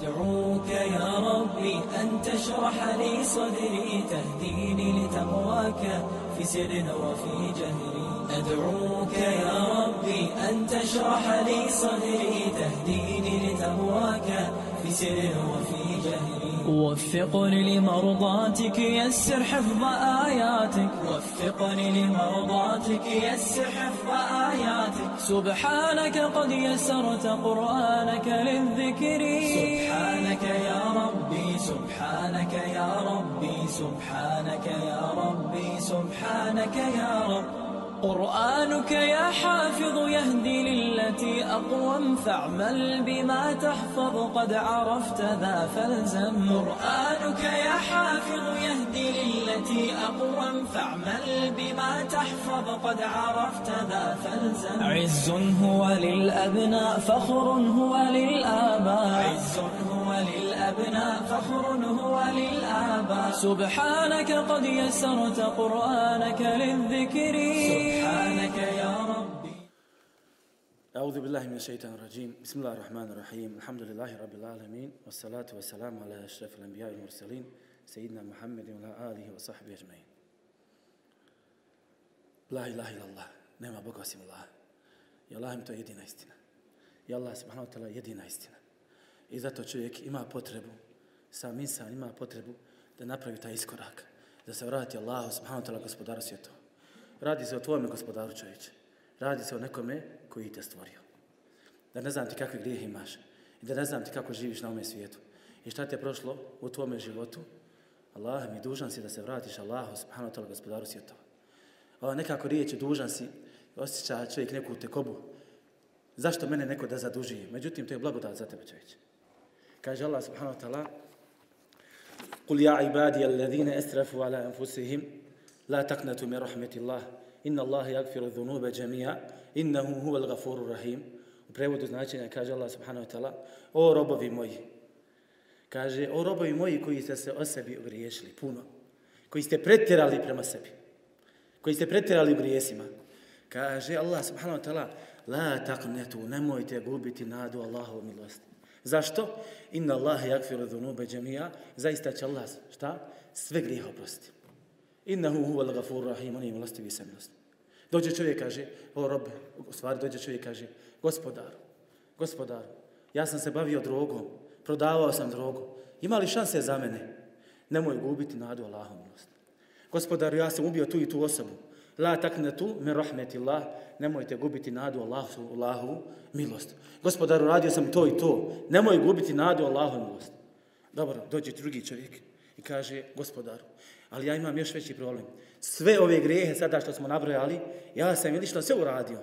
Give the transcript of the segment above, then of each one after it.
أدعوك يا ربي أن تشرح لي صدري تهديني لتقواك في سر وفي جهري. أدعوك يا ربي أن تشرح لي صدري تهديني لتقواك في سر وفي جهري. وفقني لمرضاتك يسر حفظ آياتك. وفقني لمرضاتك يسر حفظ آياتك. سبحانك قد يسرت قرآنك للذكر. سبحانك يا ربي سبحانك يا ربي سبحانك يا ربي سبحانك يا رب. قرآنك يا حافظ يهدي للتي أقوم فاعمل بما تحفظ قد عرفت ذا فالزم. قرآنك يا حافظ يهدي للتي أقوم فاعمل بما تحفظ قد عرفت ذا فالزم. عز هو للأبناء فخر هو للآباء. عز هو للأبناء فخر هو للآباء. سبحانك قد يسرت قرآنك للذكر. سبحانك يا ربي. أعوذ بالله من الشيطان الرجيم. بسم الله الرحمن الرحيم. الحمد لله رب العالمين والصلاة والسلام على أشرف الأنبياء والمرسلين سيدنا محمد وعلى آله وصحبه أجمعين. La ilaha illallah, nema Boga osim Allah. I Allah im to je jedina istina. I Allah subhanahu wa ta'ala. I zato čovjek ima potrebu, sam insan ima potrebu da napravi taj iskorak, da se vrati Allahu subhanahu wa ta'ala gospodaru svijetu. Radi se o tvojome gospodaru čovječe. Radi se o nekome koji te stvorio. Da ne znam ti kakve grijehe imaš. I da ne znam ti kako živiš na ovome svijetu. I šta ti je prošlo u tvome životu. Allah mi dužan si da se vratiš Allahu subhanahu wa ta'ala gospodaru svjetova. Ova nekako riječ dužan si, osjeća čovjek neku tekobu. Zašto mene neko da zaduži? Međutim, to je blagodat za tebe čovječe. Kaže Allah subhanahu wa ta'ala قل يا عبادي الذين اسرفوا على انفسهم لا تقنطوا من رحمه الله ان الله يغفر الذنوب جميعا انه هو الغفور الرحيم u prevodu značenja kaže Allah subhanahu wa ta'ala o robovi moji kaže o robovi moji koji ste se o sebi ogriješili puno koji ste pretjerali prema sebi koji ste pretjerali u grijesima kaže Allah subhanahu wa ta'ala la taqnatu nemojte gubiti nadu Allahovu milosti Zašto? Inna Allah yakfiru dhunube džemija. Zaista će Allah, šta? Sve grijehe oprostiti. Innahu huval al-ghafur rahim. On je milostiv i samilosti. Dođe čovjek kaže, o robe, u stvari dođe čovjek kaže, gospodaru, gospodaru, ja sam se bavio drogom, prodavao sam drogu. Ima li šanse za mene? Nemoj gubiti nadu Allahom milost. Gospodaru, ja sam ubio tu i tu osobu. La taknetu min rahmetillah, nemojte gubiti nadu Allahu, Allahu milost. Gospodaru, radio sam to i to, nemoj gubiti nadu Allahu milost. Dobro, dođe drugi čovjek i kaže, gospodaru, ali ja imam još veći problem. Sve ove grehe sada što smo nabrojali, ja sam je sve uradio.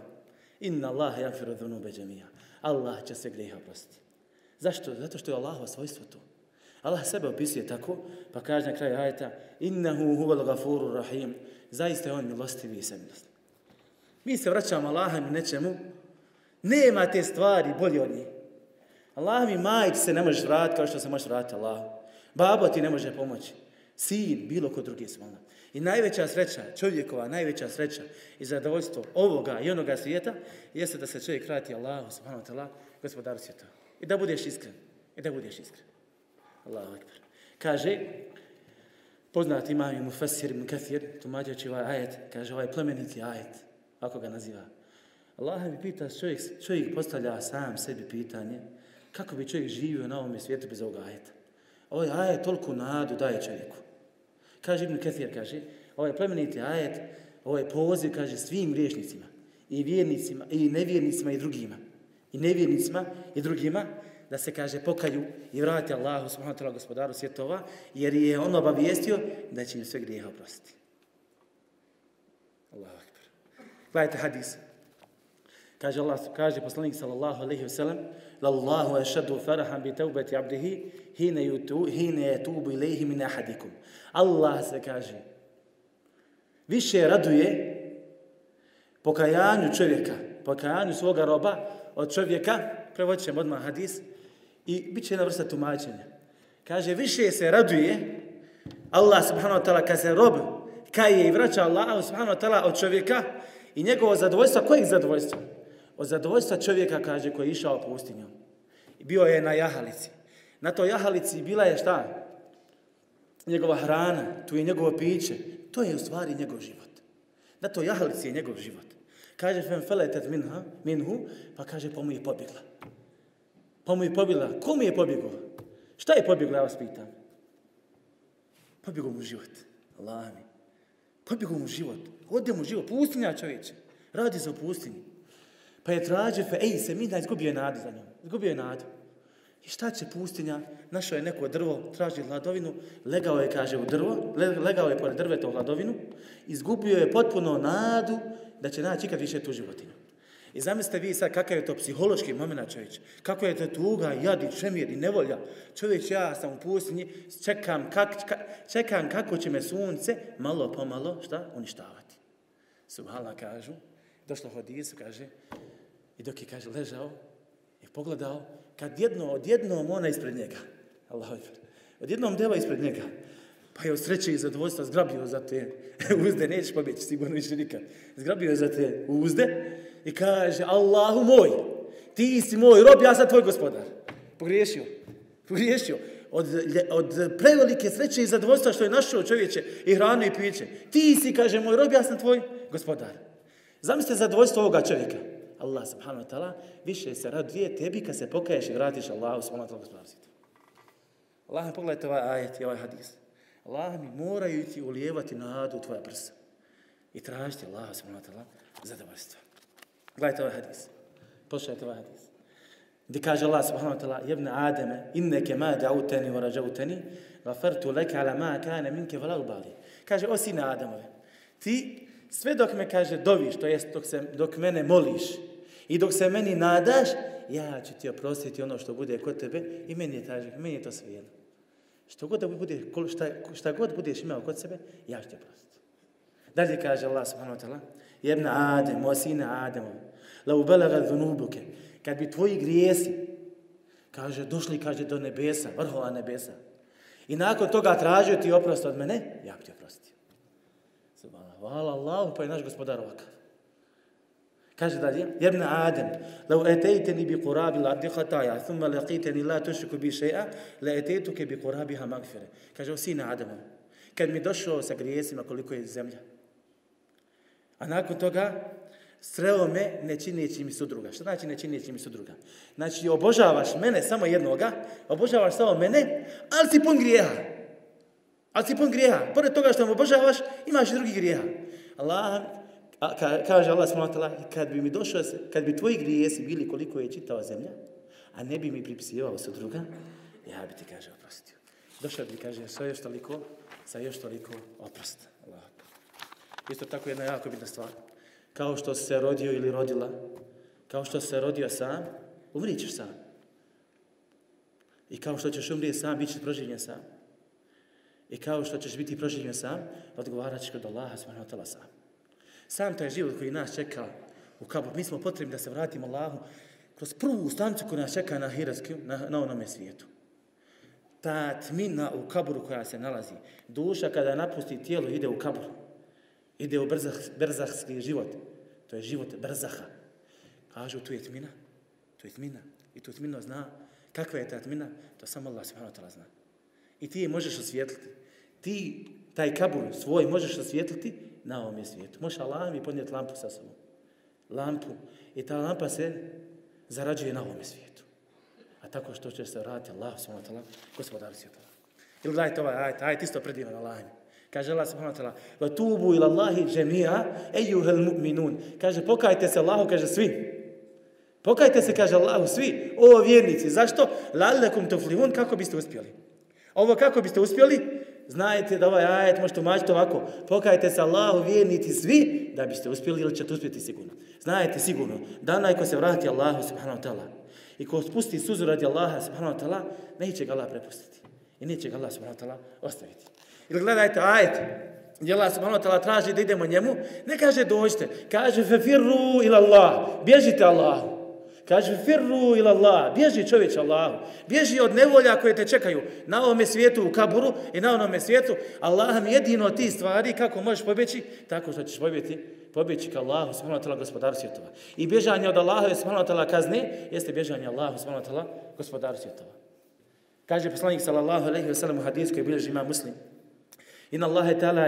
Inna Allah jafiru dhunube džemija. Allah će sve grehe oprostiti. Zašto? Zato što je Allahovo svojstvo to. Allah sebe opisuje tako, pa kaže na kraju ajta, innahu huval gafuru rahim, zaista je on milostivi i semilost. Mi se vraćamo Allahom nečemu, nema te stvari bolje od njih. Allah mi majk se ne može vratiti kao što se može vratiti Allah. Babo ti ne može pomoći. Sin, bilo ko drugi smolna. I najveća sreća, čovjekova najveća sreća i zadovoljstvo ovoga i onoga svijeta jeste da se čovjek vrati Allahu, subhanahu wa ta'ala, gospodaru svijeta. I da budeš iskren. I da budeš iskren. Allahu akbar. Kaže, poznati imam i Mufessir ibn Kathir, tumađajući ovaj ajet, kaže ovaj plemeniti ajet, ako ga naziva. Allah mi pita, čovjek, čovjek postavlja sam sebi pitanje, kako bi čovjek živio na ovom svijetu bez ovog ajeta. Ovaj ajet toliko nadu daje čovjeku. Kaže Ibn Kathir, kaže, ovaj plemeniti ajet, ovaj poziv, kaže, svim griješnicima, i vjernicima, i nevjernicima, i drugima, i nevjernicima, i drugima, da se kaže pokaju i vrati Allahu subhanahu wa ta'ala gospodaru svjetova, jer je on obavijestio da će im sve grijeha oprostiti. Allahu akbar. Gledajte hadis. Kaže Allah, kaže poslanik sallallahu alejhi ve sellem: "Lallahu ashadu farahan bi tawbati 'abdihi hina yutu hina yatubu ilayhi min ahadikum." Allah se kaže više raduje pokajanju čovjeka, pokajanju svoga roba od čovjeka, prevodit odmah hadis, I bit će jedna vrsta tumačenja. Kaže, više se raduje Allah subhanahu wa ta'ala kad se rob kaje i vraća Allah subhanahu wa ta'ala od čovjeka i njegovo zadovoljstvo. Kojeg zadovoljstva? Od zadovoljstva čovjeka, kaže, koji je išao pustinjom. I bio je na jahalici. Na toj jahalici bila je šta? Njegova hrana, tu je njegovo piće. To je u stvari njegov život. Na toj jahalici je njegov život. Kaže, fem feletet minha, minhu, pa kaže, pa mu je pobjegla. Pa mu je pobjegla. Ko mu je pobjegao? Šta je pobjegla, ja vas pitam? Pobjegao mu život. Allah mi. Pobjegao mu život. Ode mu život. Pustinja čovječe. Radi za u pustinji. Pa je trađe, fe, ej, se mi da izgubio je nadu za njom. Izgubio je nadu. I šta će pustinja? Našao je neko drvo, traži hladovinu, legao je, kaže, u drvo, legao je pored drveta u hladovinu, izgubio je potpuno nadu da će naći ikad više tu životinju. I zamislite vi sad kakav je to psihološki moment čovječ. Kako je to tuga, jad i čemir i nevolja. Čovječ, ja sam u pustinji, čekam, kak, ka, čekam kako će me sunce malo pomalo, šta, uništavati. Subhala kažu, došlo hodisu, kaže, i dok je, kaže, ležao, je pogledao, kad jedno, odjednom ona ispred njega, Allah, odjednom deva ispred njega, pa je od sreće i zadovoljstva zgrabio za te uzde, nećeš pobjeći, sigurno više nikad, zgrabio je za te uzde i kaže, Allahu moj, ti si moj rob, ja sam tvoj gospodar. Pogriješio, pogriješio. Od, od prevelike sreće i zadovoljstva što je našao čovječe i hranu i piće. Ti si, kaže, moj rob, ja sam tvoj gospodar. Zamislite zadovoljstvo ovoga čovjeka. Allah subhanahu wa ta'ala više se raduje tebi kad se pokaješ i vratiš Allahu subhanahu wa ta'ala gospodarstvo. Allah, pogledajte ovaj ajet i ovaj hadis. Allah mi moraju ti ulijevati nadu u tvoja prsa. I tražiti Allah subhanahu wa ta'ala zadovoljstvo. Gledajte ovaj hadis. Poslušajte ovaj hadis. Gdje kaže Allah subhanahu wa ta'ala jebne Ademe inneke ma da'uteni wa rađauteni gafartu leke ala ma kane minke vala ubali. Kaže o sine Adamove. Ti sve dok me kaže doviš, to jest dok, se, dok mene moliš i dok se meni nadaš, ja ću ti oprostiti ono što bude kod tebe i meni je, taži, meni je to sve jedno. Što god da bude, šta, šta god budeš imao kod sebe, ja ću ti oprostiti. Dalje kaže Allah subhanahu wa ta'ala, jedna Adem, o sine Ademove, la ubelaga dhunubuke, kad bi tvoji grijesi, kaže, došli, kaže, do nebesa, vrhova nebesa, i nakon toga tražio ti oprost od mene, ja bi ti oprostio. Subhanallah, Hvala Allahu, pa je naš gospodar ovakav. Kaže dalje, jebna Adem, lau etejteni bi kurabi la abdi hataja, thumma laqiteni la tušiku bi še'a, la etejtuke bi kurabi ha magfire. Kaže, o sine Ademom, kad mi došao sa grijesima koliko je zemlja, a nakon toga sreo me ne čineći mi sudruga. Što znači ne čineći mi sudruga? Znači, obožavaš mene samo jednoga, obožavaš samo mene, ali si pun grijeha. Ali si pun grijeha. Pored toga što me obožavaš, imaš i drugi grijeha. Allah, a, ka, kaže Allah s.w.t. kad bi mi došao, kad bi tvoji grijesi bili koliko je čitava zemlja, a ne bi mi pripisivao sudruga, ja bi ti, kaže, oprostio. Došao bi, kaže, sa još toliko, sa još toliko oprost. Allah. Isto tako jedna jako bitna stvar. Kao što se rodio ili rodila, kao što se rodio sam, umrit ćeš sam. I kao što ćeš umrijeti sam, bit ćeš proživljen sam. I kao što ćeš biti proživljen sam, odgovarat ćeš kod Allaha subhanahu wa ta'ala sam. Sam taj život koji nas čeka u kabur, mi smo potrebni da se vratimo Allahu kroz prvu stanicu koja nas čeka na Hiratsku, na, na onome svijetu. Ta tmina u kaburu koja se nalazi, duša kada napusti tijelo ide u kaburu ide u brzah, brzahski život, to je život brzaha. Kažu, tu je tmina, tu je tmina. I tu tmino zna kakva je ta tmina, to samo Allah subhanahu wa ta'ala zna. I ti je možeš osvijetliti. Ti taj kabur svoj možeš osvijetliti na ovom je svijetu. Možeš Allah mi podnijeti lampu sa sobom. Lampu. I ta lampa se zarađuje na ovom svijetu. A tako što će se vratiti Allah subhanahu wa ta'ala, gospodar svijeta. Ili gledajte ovaj ajt, ajt isto predivan Allah. Kaže Allah subhanahu wa ta'ala, va tubu ila Allahi džemija, ejuhel mu'minun. Kaže, pokajte se Allahu, kaže svi. Pokajte se, kaže Allahu, svi, o vjernici. Zašto? Lalekum tuflihun, kako biste uspjeli? Ovo kako biste uspjeli? Znajte da ovaj ajet možete umačiti ovako. Pokajte se Allahu vjernici svi da biste uspjeli ili ćete uspjeti sigurno. Znajte sigurno da onaj ko se vrati Allahu subhanahu wa ta'ala i ko spusti suzu radi Allaha subhanahu wa ta'ala, neće ga Allah prepustiti. I neće ga Allah subhanahu wa ta'ala ostaviti. Ili gledajte ajet gdje Allah subhanahu wa ta'ala traži da idemo njemu, ne kaže dođite, kaže fefirru ila Allah, bježite Allahu. Kaže, firru ila Allah, bježi čovječ Allahu, bježi od nevolja koje te čekaju na ovome svijetu u kaburu i na onome svijetu. Allah mi jedino ti stvari kako možeš pobjeći, tako što ćeš pobjeći, pobjeći ka Allahu, subhanahu wa ta'la, gospodaru svjetova. I bježanje od Allaha, subhanahu wa ta'la, kazne, jeste bježanje Allahu, subhanahu wa ta'la, gospodaru svjetova. Kaže poslanik sallallahu alejhi ve sellem u hadisu koji bilježi ima Muslim. Inna Allahe ta'ala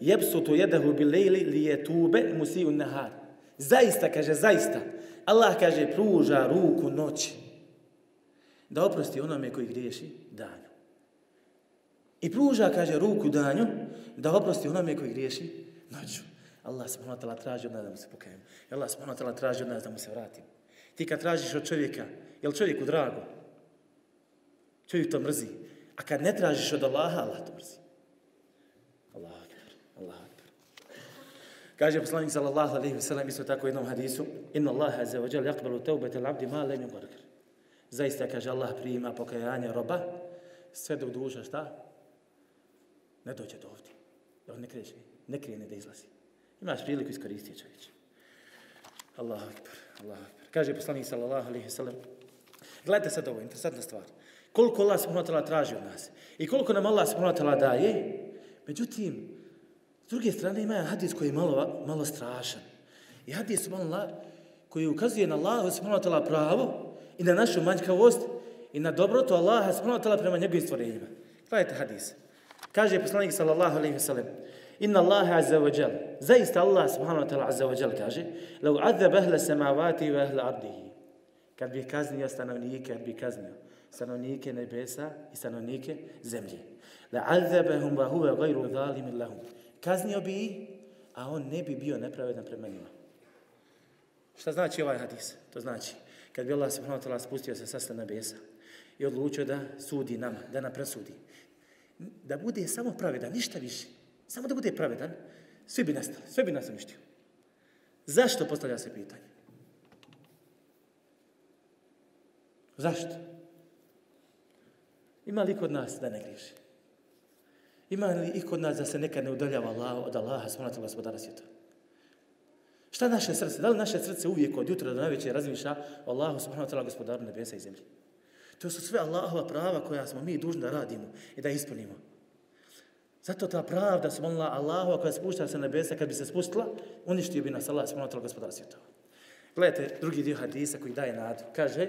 yabsutu jedahu bil layli li je tube an-nahar. Zaista kaže zaista. Allah kaže pruža ruku noći da oprosti onome koji griješi danju. I pruža, kaže, ruku danju da oprosti onome koji griješi noću. Allah subhanahu wa ta'ala traži od nas da mu se pokajemo. Allah subhanahu wa ta'ala traži od nas da mu se vratimo. Ti kad tražiš od čovjeka, je li čovjeku drago? Čovjek to mrzi. A kad ne tražiš od Allaha, Allah to mrzi. Allah akbar, Allah akbar. Kaže poslanik sallallahu alejhi ve sellem isto tako u jednom hadisu, inna Allaha azza wa jal yakbalu al-'abdi ma lam yugargar. Zaista, kaže Allah, prima pokajanje roba, sve dok duša šta? Ne dođe do ovdje. Da on ne kreće, ne krene da izlazi. Imaš priliku iskoristiti čovječe. Allahu akbar, Allahu akbar. Kaže poslanik sallallahu alejhi ve sellem: gledajte sad ovo, interesantna stvar. Koliko Allah subhanahu wa ta'ala traži od nas i koliko nam Allah subhanahu wa ta'ala daje, međutim, s druge strane ima hadis koji je malo, malo strašan. I hadis subhanallah koji ukazuje na Allah subhanahu wa ta'ala pravo i na našu manjkavost i na dobrotu Allaha subhanahu wa ta'ala prema njegovim stvorenjima. Gledajte hadis. Kaže poslanik sallallahu alaihi sellem: Inna Allaha azza wa jal. Zaista Allah subhanahu wa ta'ala azza wa jal kaže Lau azab ahla samavati wa ahla ardihi. Kad bi kaznio stanovnike, kad bi kaznio stanovnike nebesa i stanovnike zemlje. La azabahum wa huwa ghayru zalimin lahum. Kaznio bi a on ne bi bio nepravedan prema njima. Šta znači ovaj hadis? To znači, kad bi Allah subhanahu wa ta'ala spustio se sasta nebesa i odlučio da sudi nama, da nam presudi, da bude samo pravedan, ništa više, Samo da bude pravedan, svi bi nestali, sve bi nas uništio. Zašto postavlja se pitanje? Zašto? Ima li kod nas da ne griši? Ima li i kod nas da se nekad ne udaljava Allah, od Allaha, smonata gospodara svijeta? Šta naše srce? Da li naše srce uvijek od jutra do najveće razmišlja o Allahu, subhanahu wa gospodaru nebesa i zemlje? To su sve Allahova prava koja smo mi dužni da radimo i da ispunimo. Zato ta pravda su molila Allahu, koja spušta se na nebesa, kad bi se spustila, uništio bi nas Allah, smonotala gospodara svijeta. Gledajte drugi dio hadisa koji daje nadu. Kaže,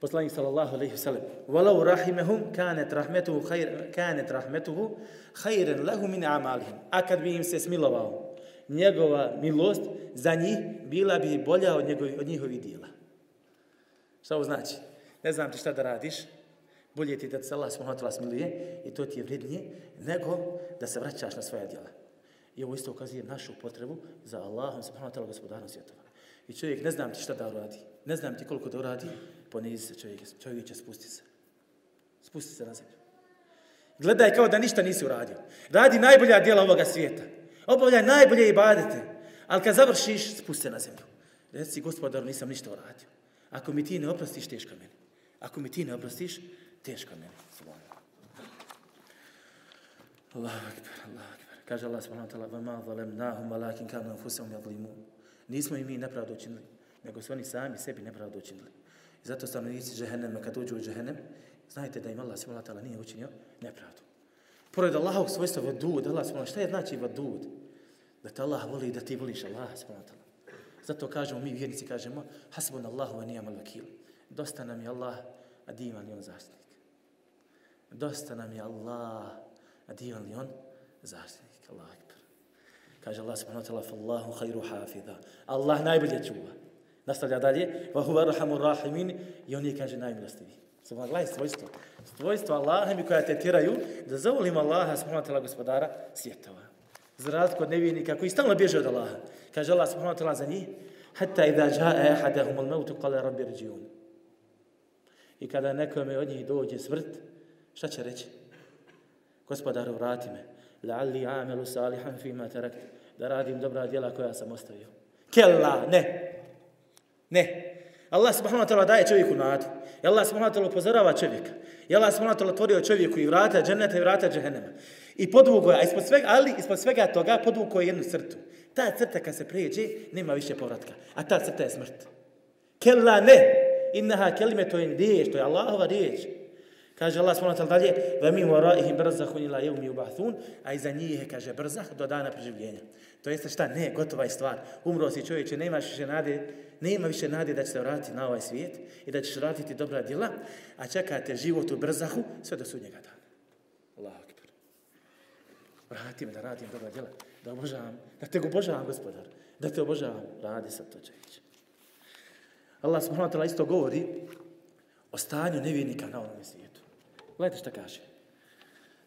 poslanik sallallahu alejhi ve sellem walau rahimahum kanat rahmatuhu khair kanat rahmatuhu khairan lahum min amalihim. A kad bi im se smilovao njegova milost za njih bila bi bolja od njegovi, od njihovih djela. Šta ovo znači? Ne znam ti šta da radiš. Bolje ti da se Allah subhanahu wa smiluje i to ti je vrednije nego da se vraćaš na svoja djela. I ovo isto ukazuje našu potrebu za Allahom subhanahu wa ta'ala gospodarom svjetova. I čovjek ne znam ti šta da uradi. Ne znam ti koliko da uradi ponizi se čovjek, čovjek će spustiti se. Spusti se na zemlju. Gledaj kao da ništa nisi uradio. Radi najbolja djela ovoga svijeta. Obavljaj najbolje ibadete. Ali kad završiš, spusti se na zemlju. Reci, gospodar, nisam ništa uradio. Ako mi ti ne oprostiš, teško meni. Ako mi ti ne oprostiš, teško meni. Allahu akbar, Allahu akbar. Kaže Allah subhanahu wa ta'ala, وَمَا ظَلَمْنَاهُمْ وَلَكِنْ كَانُوا أَنفُسَهُمْ يَظْلِمُونَ Nismo i mi nepravdu učinili, nego su oni sami sebi nepravdu učinili. I zato stanovnici džehennema, kad uđu u džehennem, znajte da im Allah subhanahu wa ta'ala nije učinio nepravdu. Pored Allahovog svojstva vadud, Allah subhanahu šta je znači vadud? Da te Allah voli da ti voliš Allah subhanahu wa ta'ala. Zato kažemo, mi vjernici kažemo, hasbun Allahu wa ni'mal vakil. Dosta nam je Allah, a divan je on zaštitnik. Dosta nam je Allah, a divan li on zaštitnik. Allah akbar. Kaže Allah subhanahu wa ta'ala, fallahu khayru hafidha. Allah najbolje čuva. Nastavlja dalje, wa huwa rahamur rahimin, i on je, kaže, najmilostivi. Subhanahu gledaj svojstvo. Svojstvo Allaha mi koja te tiraju da zavolim Allaha subhanahu ta'ala gospodara svjetova. Za razliku od nevijenika koji stalno bježe od Allaha. Kaže Allah subhanahu ta'ala za njih, hatta idha ja'a ahadahum al-mautu qala rabbi rji'un. I kada nekome od njih dođe smrt, šta će reći? Gospodaru, vrati me. La'alli amelu salihan fima tarakt. Da radim dobra djela koja sam ostavio. Kella, ne. Ne. Allah subhanahu wa ta'ala daje čovjeku nadu. I Allah subhanahu wa ta'ala upozorava čovjeka. I Allah subhanahu wa ta'ala otvorio čovjeku i vrata dženeta i vrata džehennema. I podvugo je, ispod svega, ali ispod svega toga podvugo je jednu crtu. Ta crta kad se prijeđe, nema više povratka. A ta crta je smrt. Kella, ne. Innaha kelime, to je riječ, to je Allahova riječ. Kaže Allah subhanahu wa ta'ala dalje, ve mi waraihim barzakhun ila yawmi yub'athun, a iza njih je, kaže, brzah do dana preživljenja. To jeste šta? Ne, gotova je stvar. Umro si čovječe, nemaš više nade, nema više nade da će se vratiti na ovaj svijet i da ćeš vratiti dobra djela, a čekate život u brzahu sve do sudnjega dana. Allahu akbar. Vrati me da radim dobra djela, da obožavam, da te obožavam, gospodar, da te obožavam. Radi sad to čovječe. Allah subhanahu wa ta'ala isto govori o stanju nevjernika na ovom svijetu. Gledajte šta kaže.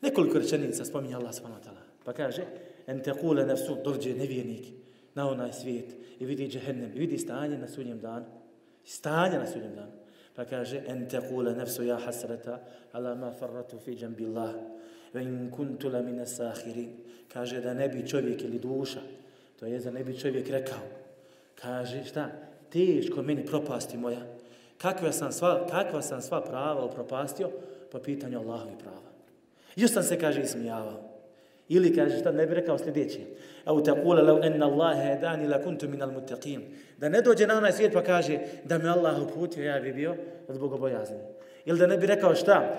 Nekoliko rečenica spominje Allah subhanahu wa ta'ala. Pa kaže, en te kule nefsu, dođe nevjernik na onaj svijet i vidi džehennem, i vidi stanje na sudnjem danu. Stanje na sudnjem danu. Pa kaže, en te kule nefsu ja hasrata, ala ma farratu fi džambi Allah, ve in kuntu la mine sahirin. Kaže da ne bi čovjek ili duša, to je da ne bi čovjek rekao. Kaže, šta? Teško meni propasti moja. Kakva sam sva, kakva sam sva prava upropastio po pitanju Allahovi prava. Još sam se, kaže, ismijavao. Ili kaže šta ne bi rekao sljedeće. Au taqula law anna Allaha hadani la kuntu min al muttaqin. Da ne dođe na onaj svijet pa kaže da me Allah uputio ja bi bio od bogobojazni. Ili da ne bi rekao šta?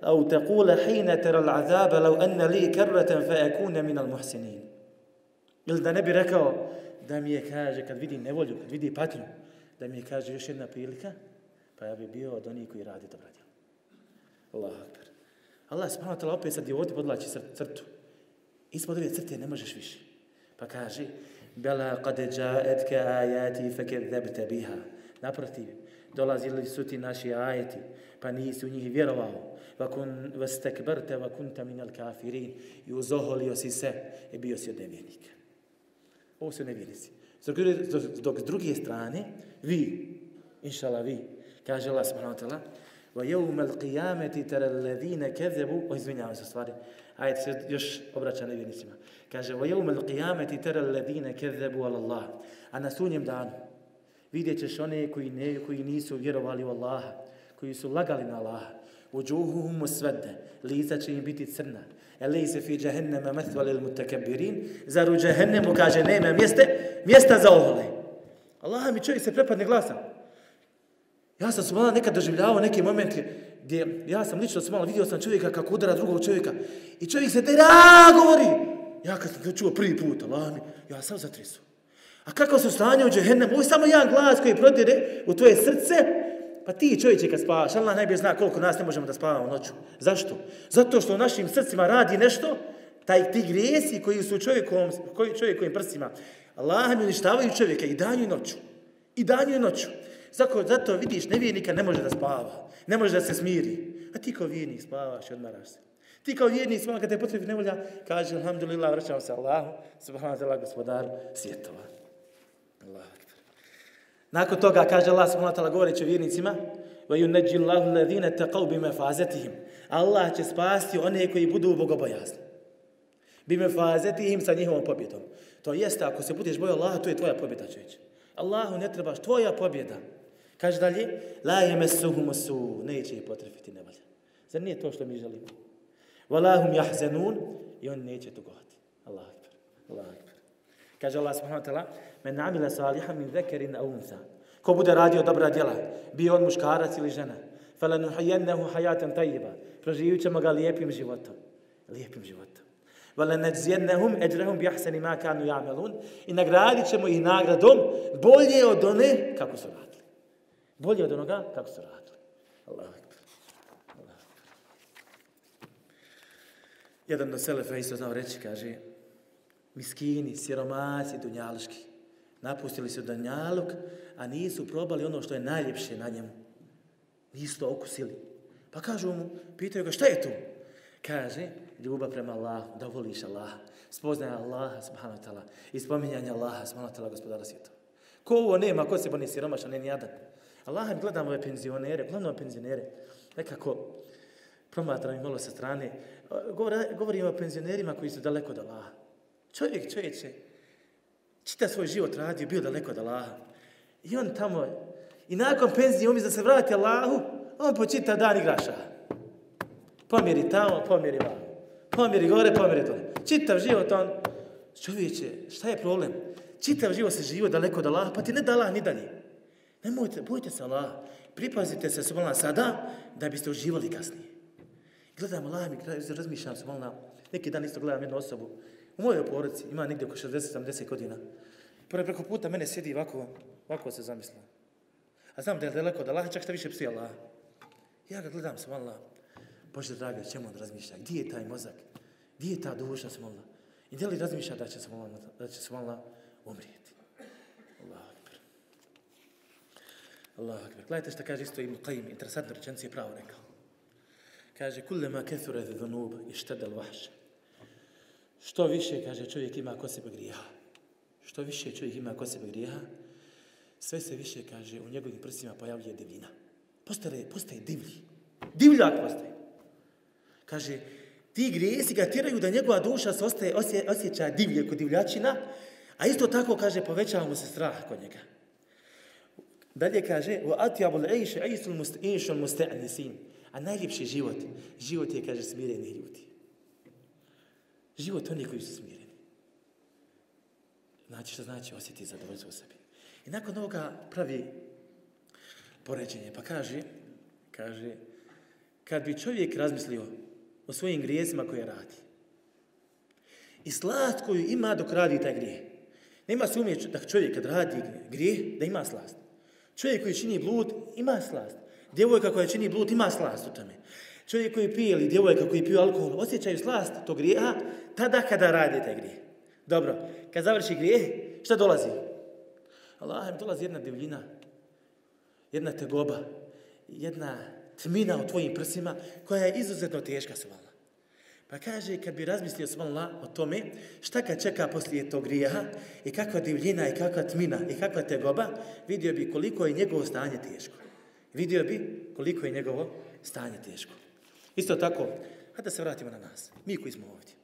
Au taqula hina tara al azaba law anna li karratan fa akuna min al muhsinin. Ili da ne bi rekao da mi je kaže kad vidi nevolju, kad vidi patnju, da mi je kaže još jedna prilika, pa ja bi bio od onih koji radi dobro djelo. Allah akbar. Allah subhanahu wa ta'ala opet sad je ovdje podlači crtu Ispod ove crte ne možeš više. Pa kaže, Bela kad džaetka ajati fekedebte biha. Naprotiv, dolazili su ti naši ajeti, pa nisi u njih vjerovao. Vakun vastekbarte vakunta minal kafirin. I uzoholio si se i bio si od nevjernika. Ovo su nevjernici. Dok s druge strane, vi, inšala vi, kaže Allah subhanahu wa ta'ala, وَيَوْمَ الْقِيَامَةِ تَرَ الَّذِينَ كَذَبُوا O, izvinjavam se stvari. Ajde se još obraća nevjernicima. Kaže, وَيَوْمَ الْقِيَامَةِ تَرَ الَّذِينَ كَذَبُوا عَلَى اللَّهِ A na sunjem danu vidjet ćeš one koji, ne, koji nisu vjerovali u Allaha, koji su lagali na Allaha. وَجُوهُهُمُ سْوَدَّ Lica će im biti crna. أَلَيْسَ فِي جَهَنَّمَ مَثْوَ لِلْمُتَكَبِّرِينَ Zar u džahennemu kaže, nema mjeste, mjesta za ohole. Allah mi čovjek se prepadne glasom. Ja sam se malo nekad doživljavao neke momente gdje ja sam lično sam malo vidio sam čovjeka kako udara drugog čovjeka i čovjek se tera govori. Ja kad sam to čuo prvi put, Allah mi, ja sam zatrisu. A kako su stanje u džehennem? Ovo je samo jedan glas koji prodire u tvoje srce. Pa ti čovječe kad spavaš, Allah najbolje zna koliko nas ne možemo da spavamo noću. Zašto? Zato što u našim srcima radi nešto, taj ti grijesi koji su čovjekom, koji čovjekovim prstima. Allah mi uništavaju čovjeka i danju i noću. I danju i noću. Zato, zato vidiš, nevjernika ne može da spava. Ne može da se smiri. A ti kao vjernik spavaš i odmaraš se. Ti kao vjernik spavaš, kad te potrebi nevolja, kaže, alhamdulillah, vraćamo se Allahu, subhanahu wa ta'ala, gospodar svjetova. Allah. Nakon toga, kaže Allah, subhanahu wa ta'ala, govoreći o vjernicima, وَيُنَجِّ اللَّهُ الَّذِينَ تَقَوْ بِمَفَازَتِهِمْ Allah će spasti one koji budu bogobojazni. Bimefazetihim sa njihovom pobjedom. To jeste, ako se budeš bojao Allaha, to je tvoja pobjeda, čovječe. Allahu ne trebaš, tvoja pobjeda. Kaže dalje, la je mesuhum su, neće ih potrefiti nevalja. Zar nije to što mi želimo? Walahum jahzenun, i on neće tugovati. Allah akbar, Allah akbar. Kaže Allah subhanahu wa ta'ala, men namila saliha min zekerin a unsa. Ko bude radio dobra djela, bio on muškarac ili žena, falanuhajennehu hajaten tajiba, proživit ćemo ga lijepim životom. Lijepim životom. Vala nadzijennehum eđrehum bihseni ma kanu jamelun i nagradit ćemo ih nagradom bolje od one kako su radili. Bolje od onoga kako su radili. Allah akbar. Allah Jedan do Selefa isto znao reći, kaže, miskini, siromasi, dunjaluški, napustili su dunjaluk, a nisu probali ono što je najljepše na njemu. Nisu to okusili. Pa kažu mu, pitaju ga, šta je to? Kaže, ljubav prema Allahu, da voliš Allaha, spoznaje Allaha, subhanahu wa ta'ala, i spominjanje Allaha, subhanahu wa ta'ala, gospodara svijeta. Ko ovo nema, ko se boni siromašan, ne nijadan. Allah gledam ove penzionere, glavno penzionere, nekako promatram ih malo sa strane, govorim o penzionerima koji su daleko od Allaha. Čovjek, čovječe, čita svoj život radio, bio daleko od Allaha. I on tamo, i nakon penzije, umjesto da se vrati Allahu, on počita dan igraša. Pomjeri tamo, pomjeri vamo. Pomjeri gore, pomjeri dole. Čitav život on, čovječe, šta je problem? Čitav život se živo daleko od Allaha, pa ti ne da Allah ni dalje. Nemojte, bojte se Allah. Pripazite se subhanallah sada da biste uživali kasnije. Gledam Allah mi, razmišljam se. Neki dan isto gledam jednu osobu. U mojoj porodici ima negdje oko 60-70 godina. Pored preko puta mene sjedi ovako, ovako se zamisla. A znam da je daleko od Allaha, čak šta više psi Allah. Ja ga gledam subhanallah, Bože draga, čemu on razmišlja? Gdje je taj mozak? Gdje je ta duša subhanallah? I da li razmišlja da će subhanallah, da će subhanallah, umrijeti? Allah akbar. Allah akbar. Gledajte što kaže isto Ibn Qayyim, interesantno rečenci je pravo rekao. Kaže, kullema kethura dhunub i štedel vahša. Što više, kaže, čovjek ima ko sebe grijeha. Što više čovjek ima ko sebe grijeha, sve se više, kaže, u njegovim prsima pojavljuje divljina. Postaje, postaje divlji. Divljak postaje. Kaže, ti grijesi ga tiraju da njegova duša se ostaje, osje, osjeća divlje kod divljačina, a isto tako, kaže, povećava mu se strah kod njega. Dalje kaže, u atjabul ejše ejšul musta'nisin. A najljepši život, život je, kaže, smireni ljudi. Život oni koji su smireni. Znači što znači osjeti zadovoljstvo u sebi. I nakon ovoga pravi poređenje, pa kaže, kaže, kad bi čovjek razmislio o svojim grijesima koje radi, i slast koju ima dok radi taj grije, nema sumnje da čovjek kad radi grije, da ima slast. Čovjek koji čini blud, ima slast. Djevojka koja čini blud, ima slast u tome. Čovjek koji pije ili djevojka koji pije alkohol, osjećaju slast tog grijeha tada kada radi taj grijeh. Dobro, kad završi grijeh, šta dolazi? Allah mi dolazi jedna divljina, jedna tegoba, jedna tmina u tvojim prsima koja je izuzetno teška su vala. Pa kaže, kad bi razmislio svala o tome, šta ga čeka poslije tog grijeha i kakva divljina i kakva tmina i kakva tegoba, vidio bi koliko je njegovo stanje teško. Vidio bi koliko je njegovo stanje teško. Isto tako, hajde da se vratimo na nas, mi koji smo ovdje.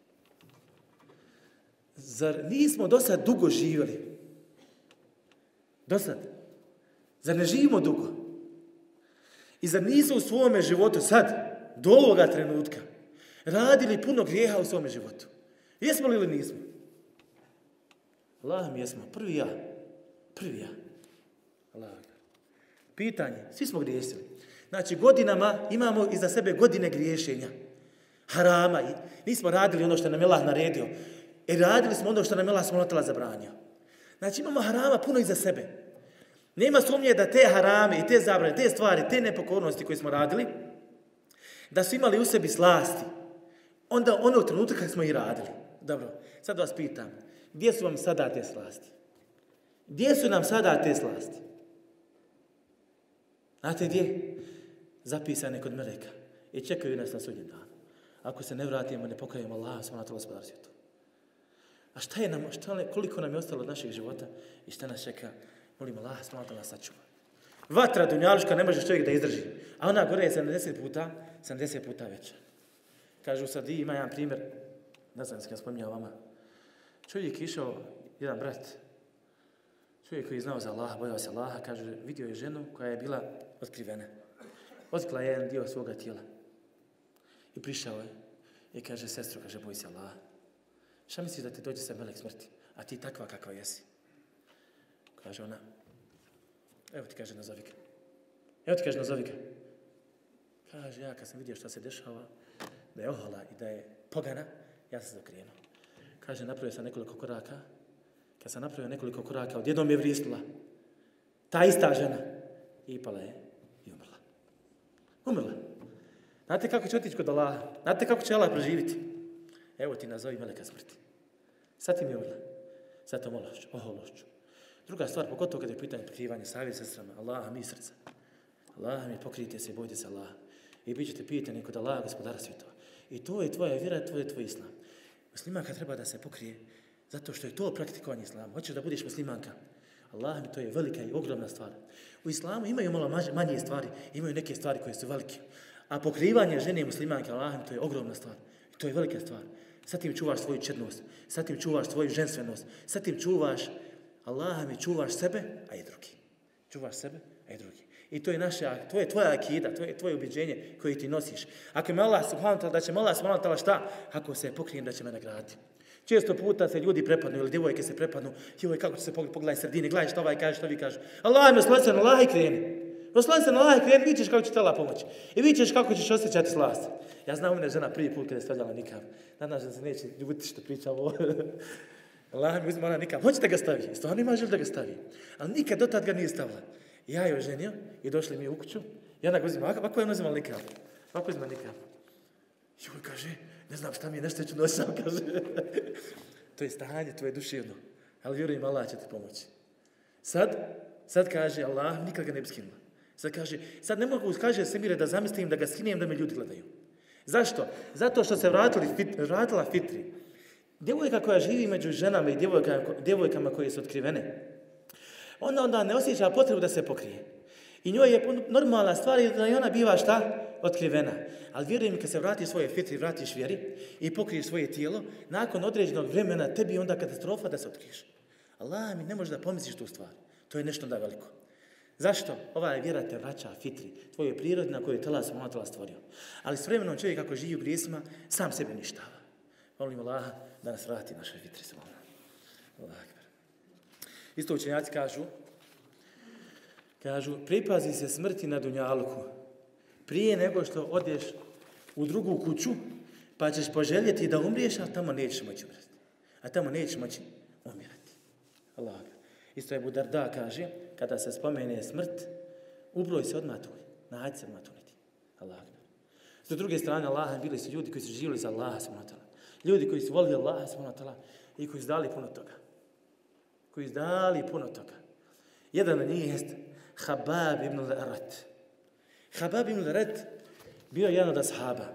Zar nismo do sad dugo živjeli? Do sad. Zar ne živimo dugo? I zar nismo u svome životu sad, do ovoga trenutka, radili puno grijeha u svome životu? Jesmo li ili nismo? Allah mi jesmo. Prvi ja. Prvi ja. Allah. Pitanje. Svi smo griješili. Znači, godinama imamo iza sebe godine griješenja. Harama. Nismo radili ono što nam je Allah naredio. E radili smo ono što nam je Allah smolotala zabranio. Znači, imamo harama puno iza sebe. Nema sumnje da te harame i te zabrane, te stvari, te nepokornosti koje smo radili, da su imali u sebi slasti. Onda onog trenutka kad smo i radili. Dobro, sad vas pitam, gdje su vam sada te slasti? Gdje su nam sada te slasti? Znate gdje? Zapisane kod Meleka. I čekaju nas na sudnjem danu. Ako se ne vratimo, ne pokajemo Allah, smo na to gospodar svijetu. A šta je nam, šta, koliko nam je ostalo od naših života i šta nas čeka? Molim Allah, smo da nas sačuva. Vatra dunjaluška ne može čovjek da izdrži. A ona gore je 70 puta, 70 puta veća. Kažu sad, ima jedan primjer, ne znam se ja spominjao vama. Čovjek je išao, jedan brat, čovjek koji je znao za Allaha, bojao se Allaha, kaže, vidio je ženu koja je bila otkrivena. Otkla je jedan dio svoga tijela. I prišao je. I kaže, sestro, kaže, boj se Allaha. Šta misliš da ti dođe sa melek smrti? A ti takva kakva jesi? Kaže ona, evo ti kaže, nazovi ga. Evo ti kaže, nazovi ga. Kaže, ja kad sam vidio šta se dešava, da je ohola i da je pogana, ja sam zakrijenuo. Kaže, napravio sam nekoliko koraka. Kad sam napravio nekoliko koraka, odjednom je vrisnula. Ta ista žena. I pala je i umrla. Umrla. Znate kako će otići kod Allaha? Znate kako će Allah proživiti? Evo ti nazovi meleka smrti. Sad ti mi umrla. Sad to mološću, ohološću. Druga stvar, pogotovo kada je pitanje pokrivanja savje sestrama, Allaha mi srca. Allaha mi pokrijte se i bojite se Allah. I bit ćete pitani kod Allaha gospodara svjetova. I to je tvoja vjera, to je tvoj islam. Muslimanka treba da se pokrije zato što je to praktikovanje islama. Hoćeš da budeš muslimanka. Allah mi to je velika i ogromna stvar. U islamu imaju malo manje stvari, imaju neke stvari koje su velike. A pokrivanje žene muslimanke, Allah mi to je ogromna stvar. I to je velika stvar. Sa tim čuvaš svoju čednost, sa tim čuvaš svoju ženstvenost, sa tim čuvaš Allah mi čuvaš sebe, a i drugi. Čuvaš sebe, a i drugi. I to je naša, to je tvoja akida, to je tvoje ubeđenje koje ti nosiš. Ako me Allah subhanahu ta'ala, da će me Allah subhanahu ta'ala šta? Ako se pokrijem da će me nagraditi. Često puta se ljudi prepadnu ili djevojke se prepadnu. Joj, kako će se pogledaj sredine, gledaj što ovaj kaže, što vi kaže. Allah me slasen, Allah i kreni. Osloni se na Allah, kreni, vidit ćeš kako će te pomoći. I vidit ćeš kako ćeš osjećati slast. Ja znam, umne žena prvi put kada je stavljala nikam. Nadam se da se neće ljubiti što pričam ovo. Allah mi uzme ona nikam. Hoće da ga stavi. Stvarno ima želj da ga stavi. Ali nikad do tad ga nije stavila. Ja je oženio i došli mi u kuću. I ona ga uzima. Ovako je on uzimala nikam. Ovako uzima nikam. Joj, kaže, ne znam šta mi je, nešto ću nositi, kaže. to je stanje tvoje duševno. Ali vjerujem, Allah će ti pomoći. Sad, sad kaže Allah, nikad ga ne bi skinula. Sad kaže, sad ne mogu, kaže Semire da zamislim da ga skinijem da me ljudi gledaju. Zašto? Zato što se vratili fit, vratila fitri. Djevojka koja živi među ženama i djevojkama, djevojkama koje su otkrivene, ona onda ne osjeća potrebu da se pokrije. I njoj je normalna stvar da i ona biva šta? Otkrivena. Ali vjerujem kad se vrati svoje fitri, vratiš vjeri i pokriješ svoje tijelo, nakon određenog vremena tebi onda katastrofa da se otkriješ. Allah mi ne može da pomisliš tu stvar. To je nešto da veliko. Zašto? Ova je vjera te vraća fitri, tvoje prirode na koju je tela sam tela stvorio. Ali s vremenom čovjek kako živi u grijesima, sam sebe ništava. Molim Allah da nas vrati naše fitri. Allah. Isto učenjaci kažu, kažu, pripazi se smrti na Dunjalku prije nego što odeš u drugu kuću, pa ćeš poželjeti da umriješ, a tamo nećeš moći umrati. A tamo nećeš moći umirati. Allah. Isto je Budarda kaže, kada se spomene smrt, ubroj se odmah tu, Nađi se odmah tuniti. Allah. S druge strane, Allah bili su ljudi koji su živjeli za Allaha subhanahu Ljudi koji su volili Allaha subhanahu i koji su dali puno toga. Koji su dali puno toga. Jedan od njih jest Habab ibn al-Arat. Habab ibn al-Arat bio jedan od ashaba.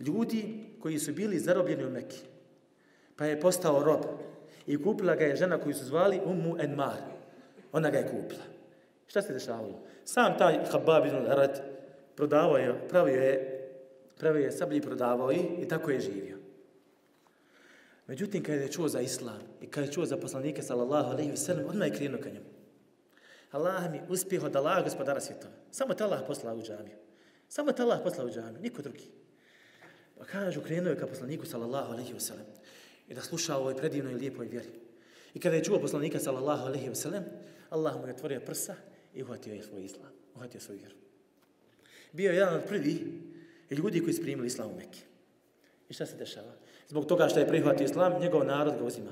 Ljudi koji su bili zarobljeni u Mekki. Pa je postao rob. I kupila ga je žena koju su zvali Ummu Enmar. Ona ga je kupila. Šta se dešavalo? Sam taj Habab ibn al-Arat prodavao je, pravio je, pravio je sablji prodavao i, i tako je živio. Međutim, kada je čuo za islam i kada je čuo za poslanike, sallallahu alaihi wa sallam, odmah je krenuo ka njemu. Allah mi uspije od Allaha gospodara svjetova. Samo te Allah poslao u džamiju. Samo te Allah poslao u džamiju, niko drugi. Pa kažu, krenuo je ka poslaniku, sallallahu alaihi wa sallam, i da sluša ovoj predivnoj i lijepoj vjeri. I kada je čuo poslanika, sallallahu alaihi wa sallam, Allah mu je otvorio prsa i uhvatio je svoj islam, uhvatio svoju vjeru. Bio je jedan od prvi ljudi koji su primili islam u Mekke. I šta se dešava? Zbog toga što je prihvatio islam, njegov narod ga uzima.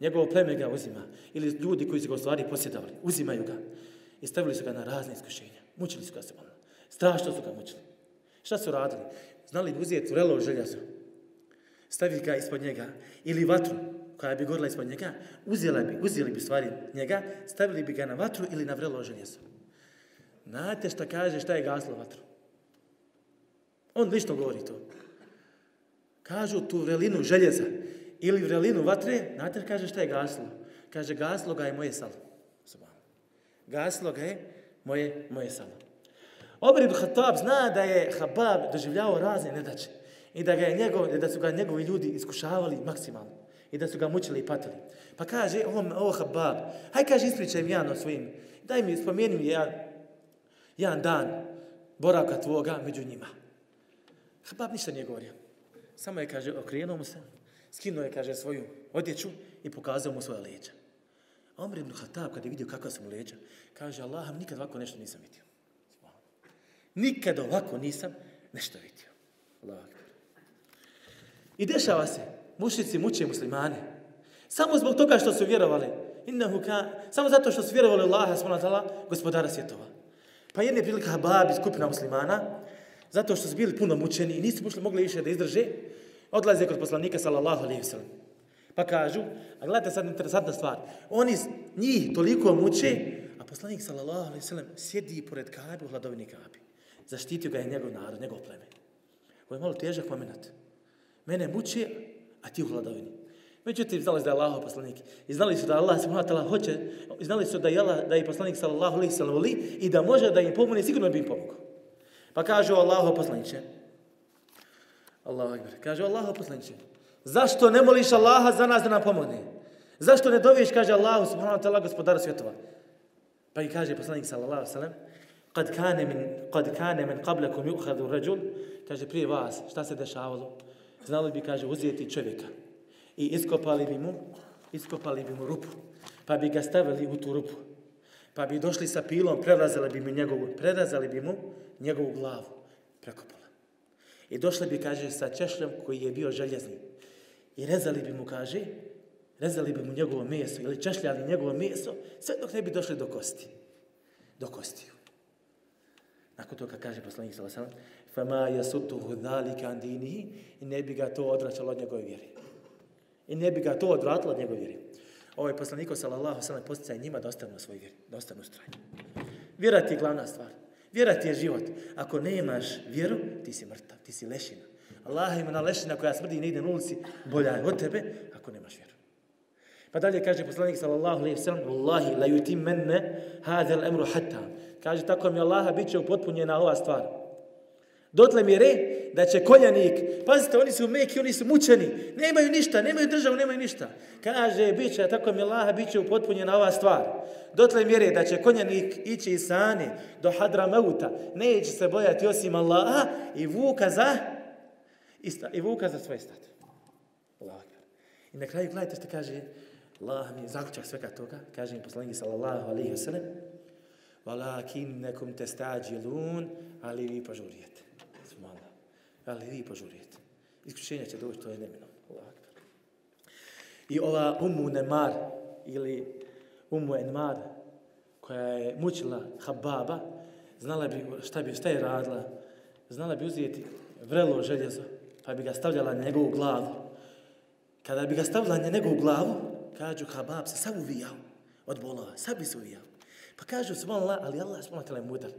Njegovo pleme ga uzima. Ili ljudi koji su ga u stvari posjedavali, uzimaju ga. I stavili su ga na razne iskušenja. Mučili su ga se bolno. Strašno su ga mučili. Šta su radili? Znali bi uzeti vrelo željezo, Staviti ga ispod njega. Ili vatru koja bi gorila ispod njega. Uzeli bi, uzeli bi stvari njega. Stavili bi ga na vatru ili na vrelo željezo. Znate šta kaže šta je gaslo vatru? On lično govori to kažu tu vrelinu željeza ili vrelinu vatre, znate kaže šta je gaslo? Kaže, gaslo ga je moje salo. Gaslo ga je moje, moje salo. Omer ibn Khattab zna da je Habab doživljavao razne nedače i da, ga je njegov, da su ga njegovi ljudi iskušavali maksimalno i da su ga mučili i patili. Pa kaže, o, o Habab, haj kaže, ispričaj mi jedan o svojim, daj mi, spomeni mi jedan, jedan dan boravka tvoga među njima. Habab ništa nije govorio. Samo je, kaže, okrenuo mu se, skinuo je, kaže, svoju odjeću i pokazao mu svoje leđa. A Omer ibn Khattab, kada je vidio kakva su mu leđa, kaže, Allah, nikad ovako nešto nisam vidio. Nikad ovako nisam nešto vidio. Allah. I dešava se, mušici muče muslimane. Samo zbog toga što su vjerovali. Innahu ka, samo zato što su vjerovali Allaha, subhanahu gospodara svjetova. Pa jedne prilika babi skupina muslimana, zato što su bili puno mučeni i nisu mušli mogli više da izdrže, odlaze kod poslanika sallallahu alejhi ve sellem. Pa kažu, a gledajte sad interesantna stvar, oni njih toliko muče, a poslanik sallallahu alejhi ve sellem sjedi pored Kabe u hladovini Kabe. Zaštitio ga je njegov narod, njegov pleme. Ovo je malo težak moment. Mene muče, a ti u hladovini. Međutim, znali su da je Allah poslanik. I znali su da Allah subhanahu hoće, i znali su da je, Allah, da je poslanik sallallahu alaihi sallam voli i da može da im pomogne, sigurno bi im pomogao. Pa kaže Allahu poslaniće. Allahu akbar. Kaže Allahu poslaniće. Zašto ne moliš Allaha za nas da nam pomogne? Zašto ne doviš, kaže Allahu subhanahu wa ta'ala, gospodara svjetova? Pa i kaže poslanik sallallahu alaihi sallam, kad kane min, kad kane min qablakum yukhadu rajul, kaže prije vas, šta se dešavalo? Znali bi, kaže, uzeti čovjeka i iskopali bi mu, iskopali bi mu rupu, pa bi ga stavili u tu rupu. Pa bi došli sa pilom, prerazali bi mu njegovu, prerazali bi mu njegovu glavu preko pola. I došli bi, kaže, sa češljom koji je bio željezni. I rezali bi mu, kaže, rezali bi mu njegovo meso ili češljali njegovo meso, sve dok ne bi došli do kosti. Do kostiju. Nakon toga kaže poslanik sallallahu alejhi ve sellem: "Fama yasudduhu zalika an dinihi", i ne bi ga to odračalo od njegove vjere. I ne bi ga to odvratilo od njegove vjere. Ovaj poslanik sallallahu alejhi ve njima da ostanu na svoj vjeri, da ostanu strajni. Vjera ti je glavna stvar. Vjera ti je život. Ako nemaš vjeru, ti si mrtav, ti si lešina. Allah ima na lešina koja smrdi i ne ide na ulici, bolja je od tebe ako nemaš vjeru. Pa dalje kaže poslanik sallallahu alejhi ve sellem: "Wallahi la yutimmanna hadha al-amru hatta." Kaže tako mi Allaha biće upotpunjena ova stvar. Dotle mjere da će koljanik, pazite, oni su meki, oni su mučeni, nemaju ništa, nemaju državu, nemaju ništa. Kaže, bit će, tako mi Laha, bit će upotpunjena ova stvar. Dotle mjere da će konjanik ići iz Sane do Hadra Mauta, neće se bojati osim Allaha i vuka za, i vuka za svoj stat. Allah. I na kraju gledajte što kaže, Allah mi je zaključak svega toga, kaže im poslanik sallallahu alaihi wa sallam, Walakinnakum tastajilun, ali vi požurijete. Ali vi požurujete. Iskušenja će doći, to je neminom. I ova Ummu Nemar, ili Ummu Enmar, koja je mučila Hababa, znala bi šta bi šta je radila, znala bi uzeti vrelo željezo, pa bi ga stavljala na njegovu glavu. Kada bi ga stavila na njegovu glavu, kažu Habab se sav uvijao od bolova, sad bi se uvijao. Pa kažu subhanallah, ali Allah subhanallah je mudar.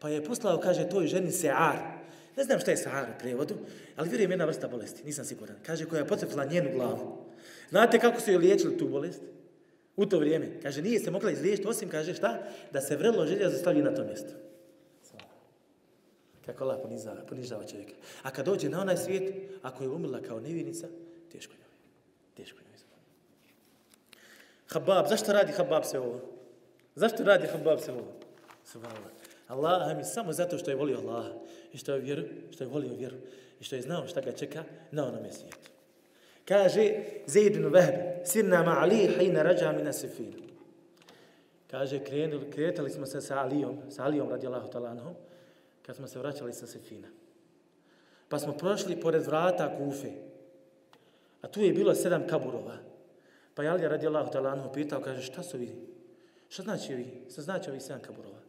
Pa je poslao, kaže, toj ženi Se'ar. Ne znam šta je Sahara u prevodu, ali vjerujem jedna vrsta bolesti, nisam siguran. Kaže, koja je potrefila njenu glavu. Znate kako su joj liječili tu bolest? U to vrijeme. Kaže, nije se mogla izliječiti, osim, kaže, šta? Da se vrlo želja zastavi na to mjesto. Kako Allah ponizava, ponižava čovjeka. A kad dođe na onaj svijet, ako je umrla kao nevinica, teško njoj. Teško njoj. Habab, zašto radi Habab se ovo? Zašto radi Habab se ovo? Subhanallah. Allaha mi samo zato što je volio Allaha i što je vjeru, što je volio vjeru i što je znao šta ga čeka na onom svijetu. Kaže Zaid ibn Wahb, sirna ma Ali hina rađa mina sifina. Kaže, krenuli, kretali smo se sa Alijom, sa Alijom radijallahu talanhom, kad smo se vraćali sa Sefina. Pa smo prošli pored vrata Kufe. A tu je bilo sedam kaburova. Pa je Alija radijallahu talanhom pitao, kaže, šta su vidi? Šta znači vi? Šta znači ovi sedam kaburova?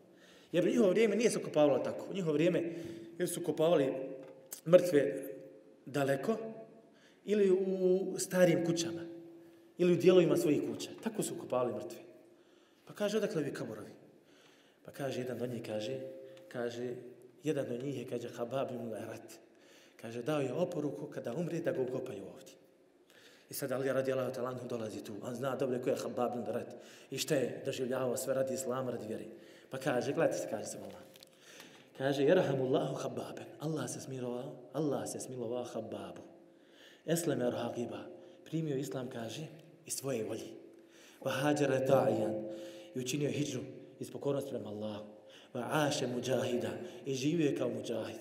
Jer u njihovo vrijeme nije se kopavalo tako. U njihovo vrijeme jer su kopavali mrtve daleko ili u starijim kućama ili u dijelovima svojih kuća. Tako su kopavali mrtve. Pa kaže, odakle ovi kaburovi? Pa kaže, jedan od njih kaže, kaže, jedan od njih je, kaže, Habab ibn Rat. Kaže, dao je oporuku kada umri da ga ukopaju ovdje. I sad Ali radi Allah talanhu dolazi tu. On zna dobro ko je Habab ibn Rat. I šta je doživljavao sve radi islama, radi vjeri. Pa kaže, gledajte se, kaže se Allah. Kaže, jerhamullahu Hababen. Allah se smirovao, Allah se smilovao Hababu. Esleme er. Primio islam, kaže, iz svoje volje. Va hađara ta'ijan. I učinio hijđu iz pokornosti prema Allahu. Va aše muđahida. I živio je kao muđahid.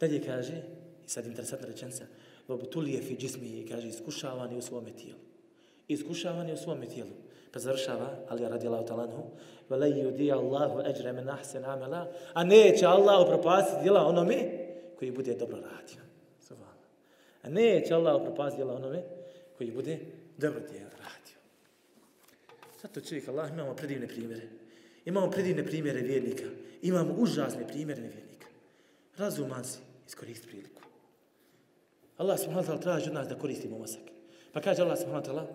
Dalje kaže, i sad interesantna rečenca, Vabtulije fi džismi, kaže, iskušavan je u svome tijelu. Iskušavan je u svome tijelu. Pa završava, ali ja radi Allah talanhu, vele yudi Allahu eđre men ahsen amela, a neće Allah upropasiti djela onome koji bude dobro radio. A neće Allah upropasiti djela onome koji bude dobro djela radio. Zato čovjek Allah imamo predivne primjere. Imamo predivne primjere vjernika. Imamo užasne primjere vjernika. Razuman si, iskoristi priliku. Allah subhanahu wa ta'ala traži od nas da koristimo mozak. Pa kaže Allah subhanahu wa ta'ala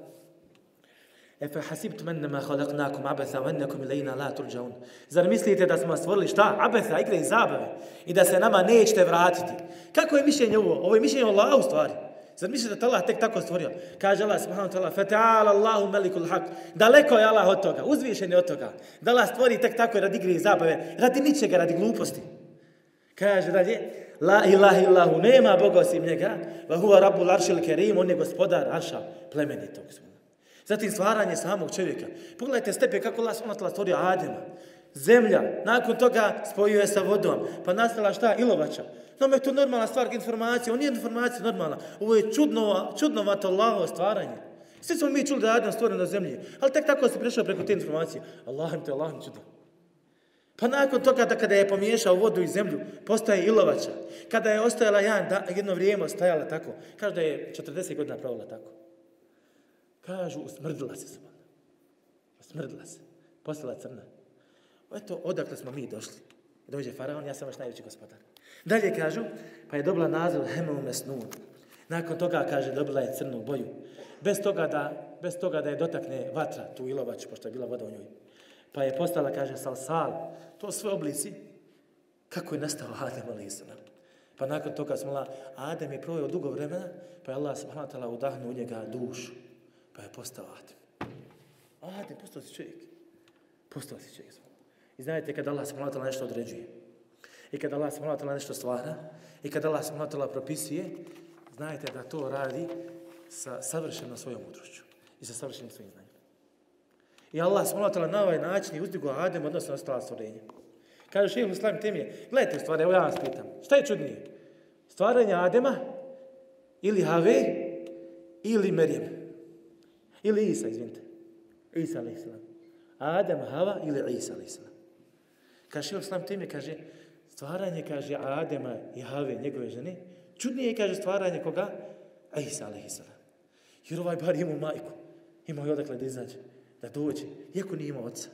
Efe hasibtum ennama khalaqnakum abatha wa ennakum ilayna la turja'un. Zar mislite da smo stvorili šta? Abatha, igre i zabave. I da se nama nećete vratiti. Kako je mišljenje ovo? Ovo je mišljenje Allaha u stvari. Zar mislite da Allah tek tako stvorio? Kaže Allah subhanahu wa ta'ala Fata'ala Allahu melikul haq. Daleko je Allah od toga. Uzvišen je od toga. Da Allah stvori tek tako radi igre i zabave. Radi ničega, radi gluposti. Kaže dalje, la ilaha illahu, nema Boga osim njega, va huwa rabbul laršil kerim, on je gospodar Arša, plemenitog. Zatim stvaranje samog čovjeka. Pogledajte stepe kako Allah s.a. stvorio Adema. Zemlja, nakon toga spojio je sa vodom, pa nastala šta? Ilovača. No, je to normalna stvar, informacija, on nije informacija normalna. Ovo je čudno, čudnovato Allahovo stvaranje. Svi smo mi čuli da je Adam stvoren na zemlji, ali tek tako se prešao preko te informacije. Allah im te, Allah im čudo. Pa nakon toga da kada je pomiješao vodu i zemlju, postaje ilovača. Kada je ostajala jedan, da, jedno vrijeme ostajala tako. Kaže da je 40 godina pravila tako. Kažu, usmrdila se subhana. Usmrdila se. Postala crna. Eto, odakle smo mi došli. Dođe faraon, ja sam vaš najveći gospodar. Dalje kažu, pa je dobila naziv Hemel Mesnun. Nakon toga, kaže, dobila je crnu boju. Bez toga da, bez toga da je dotakne vatra, tu ilovač, pošto je bila voda u njoj. Pa je postala, kaže, salsal. To sve oblici kako je nastao Adem Alisana. Pa nakon toga smo la, Adem je provio dugo vremena, pa je Allah subhanahu wa ta'ala udahnuo u njega dušu. Pa je postao Adem. Adem, postao si čovjek. Postao si čovjek. I znajte kada Allah subhanahu nešto određuje. I kada Allah subhanahu nešto stvara. I kada Allah subhanahu propisuje. Znajte da to radi sa savršenom svojom mudrošću. I sa savršenim svojim znanjem. I Allah subhanahu na ovaj način je uzdigo Adem odnosno ostala stvorenja. Kaže šehr slavim temije, gledajte stvari, evo ja vas pitam, šta je čudnije? Stvaranje Adema ili Have ili Merijem? Ili Isa, izvinite. Isa, alaih sallam. Adam, Hava ili Isa, alaih sallam. Kaže Islam Muslim kaže, stvaranje, kaže, Adema i Have, njegove žene, čudnije kaže stvaranje koga? Isa, alaih sallam. Jer ovaj bar imao majku. Imao je odakle da izađe da dođe, iako nije imao oca.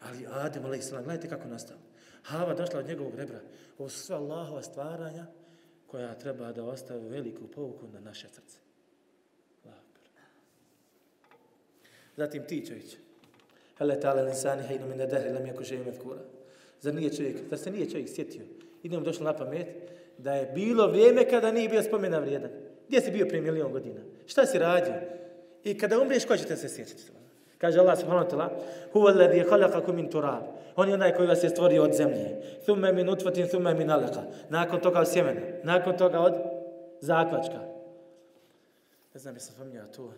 Ali Adem, alaih sallam, gledajte kako nastao. Hava došla od njegovog rebra. Ovo su sva Allahova stvaranja koja treba da ostave veliku pouku na naše srce. Zatim ti. Hele ta'ala linsani hejnu min dehri lam jako želim kura. Zar nije čovjek, zar se nije čovjek sjetio? Idemo došlo na pamet da je bilo vrijeme kada nije bio spomena vrijedan. Gdje si bio prije milion godina? Šta si radio? I kada umriješ, ko će te se sjetiti? Kaže Allah subhanahu wa ta'ala, huwa alladhi khalaqakum min turab. On je onaj koji vas je stvorio od zemlje. Thumma min nutfatin, thumma min alaqa. Nakon toga od sjemena. Nakon toga od zakvačka. Ne znam, jesam spominjao to.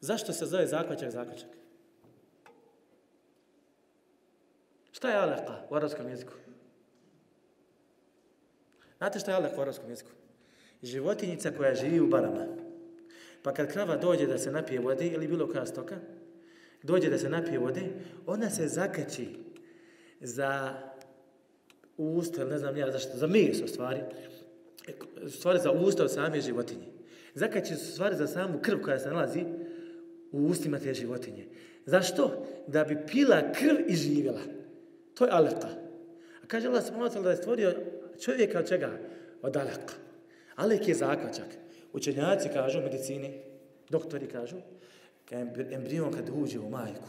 Zašto se zove zaključak zaključak? Šta je alaqa u arabskom jeziku? Znate šta je alaqa u arabskom jeziku? Životinjica koja živi u barama. Pa kad krava dođe da se napije vode ili bilo koja stoka, dođe da se napije vode, ona se zakači za usta, ne znam ja zašto, za meso stvari, e, stvari za usta od same životinje. Zakači se stvari za samu krv koja se nalazi u ustima te životinje. Zašto? Da bi pila krv i živjela. To je alaka. A kaže Allah subhanahu da je stvorio čovjeka od čega? Od alaka. Alek je zakačak. Učenjaci kažu u medicini, doktori kažu, embrion kad uđe u majku,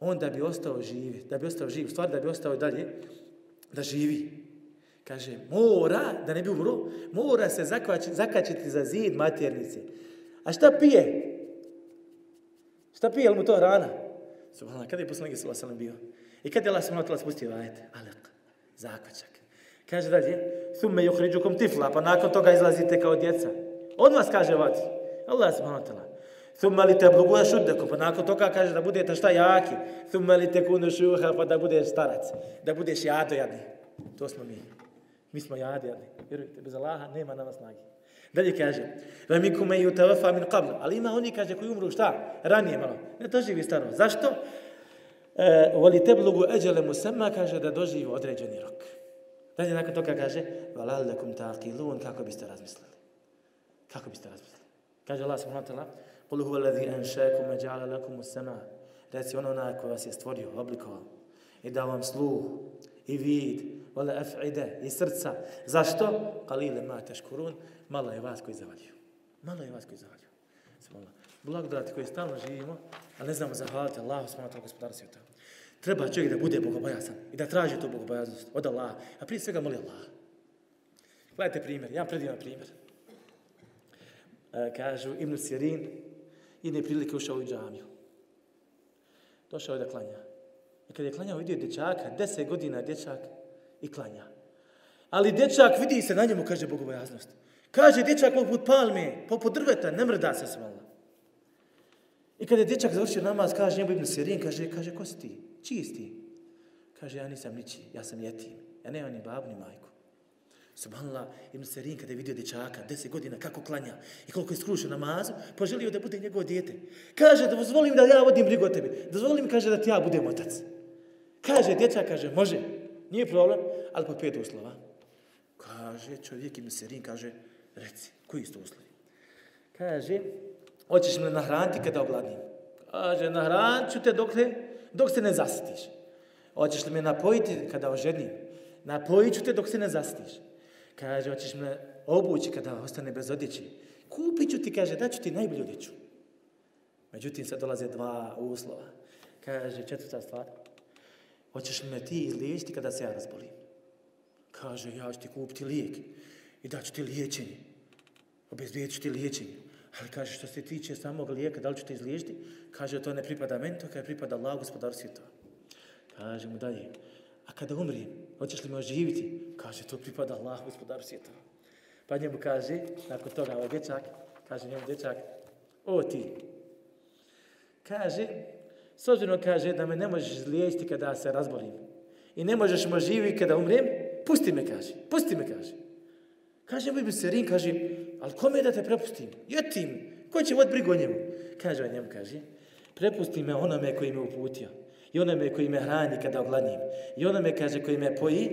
on da bi ostao živ, da bi ostao živ, stvar da bi ostao dalje, da živi. Kaže, mora, da ne bi umro, mora se zakačiti, zakačiti za zid maternice. A šta pije? Šta pije, mu to rana? Subhanallah, kada je poslanik sallallahu alejhi bio? I kada je Allah subhanahu wa ta'ala spustio ajet? Alaq, zakočak. Kaže dalje, thumme yukhrijukum tifla, pa nakon toga izlazite kao djeca. Od vas kaže vati. Allah subhanahu wa ta'ala. Thumma li tablugu ashuddakum, pa nakon toga kaže da budete šta jaki. Thumma li takunu shuha, pa da budeš starac, da budeš jadojadni. To smo mi. Mi smo jadojadni. Vjerujte, bez Allaha nema na vas snage. Dalje kaže, va mikum man yutawaffa min qabl, ali ima oni kaže koji umru šta? Ranije malo. Ne to živi staro. Zašto? E, voli tablugu ajala musamma kaže da doživi određeni rok. Dalje nakon toga kaže, valallakum taqilun, kako biste razmislili? Kako biste razmislili? Kaže Allah subhanahu wa ta'ala, huwa alladhi anshaakum wa ja'ala lakum as-samaa. Reci ono onaj koji vas je stvorio, oblikovao i dao vam sluh i vid, wala af'ida i srca. Zašto? Qalile ma tashkurun. Malo je vas koji zavaljuju. Malo je vas koji zavaljuju. Smola. Blagodati koji stalno živimo, a ne znamo zahvaliti Allah, smola wa gospodara svijeta. Treba čovjek da bude bogobojazan i da traži tu bogobojaznost od Allaha. A prije svega moli Allaha. Gledajte primjer, ja predivan primjer. E, kažu Ibn Sirin, jedne prilike ušao u džamiju. Došao je da klanja. I kad je klanjao, vidio dječaka, deset godina dječak i klanja. Ali dječak vidi se na njemu, kaže bogobojaznost. Kaže dječak poput palme, poput drveta, ne mrda se smala. I kada je dječak završio namaz, kaže njemu Ibn Sirin, kaže, kaže, ko si ti? Čiji si ti? Kaže, ja nisam niči, ja sam jetim. Ja nemam ni babu, ni majku. Subhanallah, Ibn Serin kada je vidio dječaka, deset godina, kako klanja i koliko je skrušio namazu, poželio da bude njegovo dijete. Kaže, da dozvolim da ja vodim brigu o tebi. Dozvolim, kaže, da ti ja budem otac. Kaže, dječak, kaže, može, nije problem, ali po pet uslova. Kaže, čovjek Ibn Serin, kaže, reci, koji su to uslovi? Kaže, hoćeš me nahraniti kada obladim? Kaže, nahranit ću te dok, te, dok se ne zasitiš. Hoćeš li me napojiti kada oženim? Napojit ću te dok se ne zasitiš. Kaže, hoćeš me obući kada ostane bez odjeće? Kupit ću ti, kaže, daću ti najbolju odjeću. Međutim, sad dolaze dva uslova. Kaže, četvrta stvar. Hoćeš li me ti izliječiti kada se ja razbolim? Kaže, ja ću ti kupiti lijek i daću ti liječenje. Obezbijet ću ti liječenje. Ali kaže, što se tiče samog lijeka, da li ću te izliječiti? Kaže, to ne pripada meni, to kaže, pripada Allah, gospodar svjetova. Kaže mu dalje, a kada umrijem, hoćeš li me oživiti? Kaže, to pripada Allah, gospodar svijeta. Pa njemu kaže, nakon toga, ovaj dječak, kaže njemu dječak, o ti, kaže, s obzirom kaže da me ne možeš izliječiti kada se razbolim i ne možeš me oživiti kada umrem, pusti me, kaže, pusti me, kaže. Kaže mu Serin, kaže, ali kome da te prepustim? Jetim, ko će vod brigu o njemu? Kaže on njemu, kaže, prepusti me onome koji me uputio i onome koji me hrani kada ogladnim, i onome, kaže, koji me poji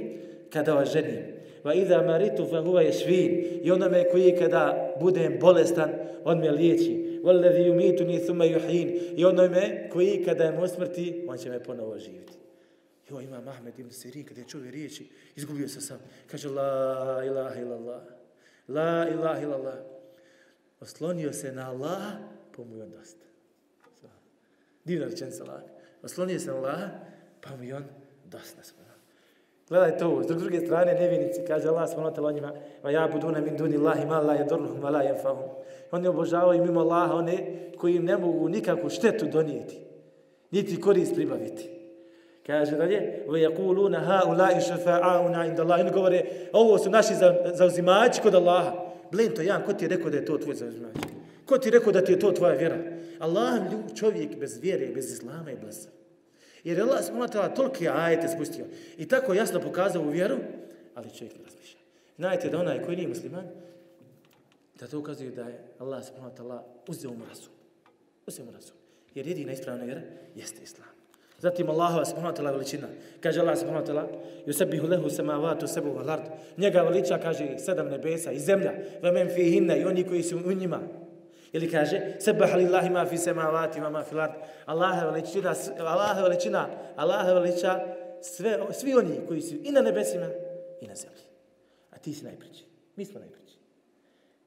kada oženim. Va idha maritu fa huwa yashfin. I onome koji kada budem bolestan, on me liječi. Wallazi yumituni thumma yuhyin. I onome koji kada je usmrti, on će me ponovo oživiti. Jo, ima Mahmed ibn Sirin, kada je čuo riječi, izgubio se sam. Kaže, la ilaha illallah. La ilaha illallah. Oslonio se na Allah, pa mu je on dosta. Divna rečenica Allah oslonio se na Allah, pa mu je on dosta. Gledaj to, s druge strane nevinici, kaže Allah smo notala njima, va ja budu na min duni Allahi ma la je ma la je fahum. Oni obožavaju mimo Allaha one koji ne mogu nikakvu štetu donijeti, niti korist pribaviti. Kaže dalje, ve yakuluna ha ulai shafa'una inda Allah. Oni govore, ovo su naši zauzimači kod Allaha. Blen to, Jan, ko ti je rekao da je to tvoj zauzimač? Ko ti je rekao da ti je to tvoja vjera? Allah, čovjek bez vjere, bez islama je blesav. Jer Allah subhanahu wa ta'ala tolike ajete spustio i tako jasno pokazao u vjeru, ali čovjek ne razmišlja. Znajte da onaj koji nije musliman, da to ukazuje da je Allah subhanahu wa ta'ala uzeo mu razum. Uzeo mu razum. Jer jedina ispravna vjera jeste islam. Zatim Allahova subhanahu wa ta'ala veličina. Kaže Allah subhanahu wa ta'ala, Yusabihu lehu samavatu sebu val ard. Njega veliča, kaže, sedam nebesa i zemlja. Ve men fi hinna i oni koji su u njima. Ili kaže, "Subbaha lillahi ma fi samavati ma ma fil ard. Allah veličina, Allah veličina, Allah veliča sve, svi oni koji su i na nebesima i na zemlji. A ti si najpriči. Mi smo najpriči.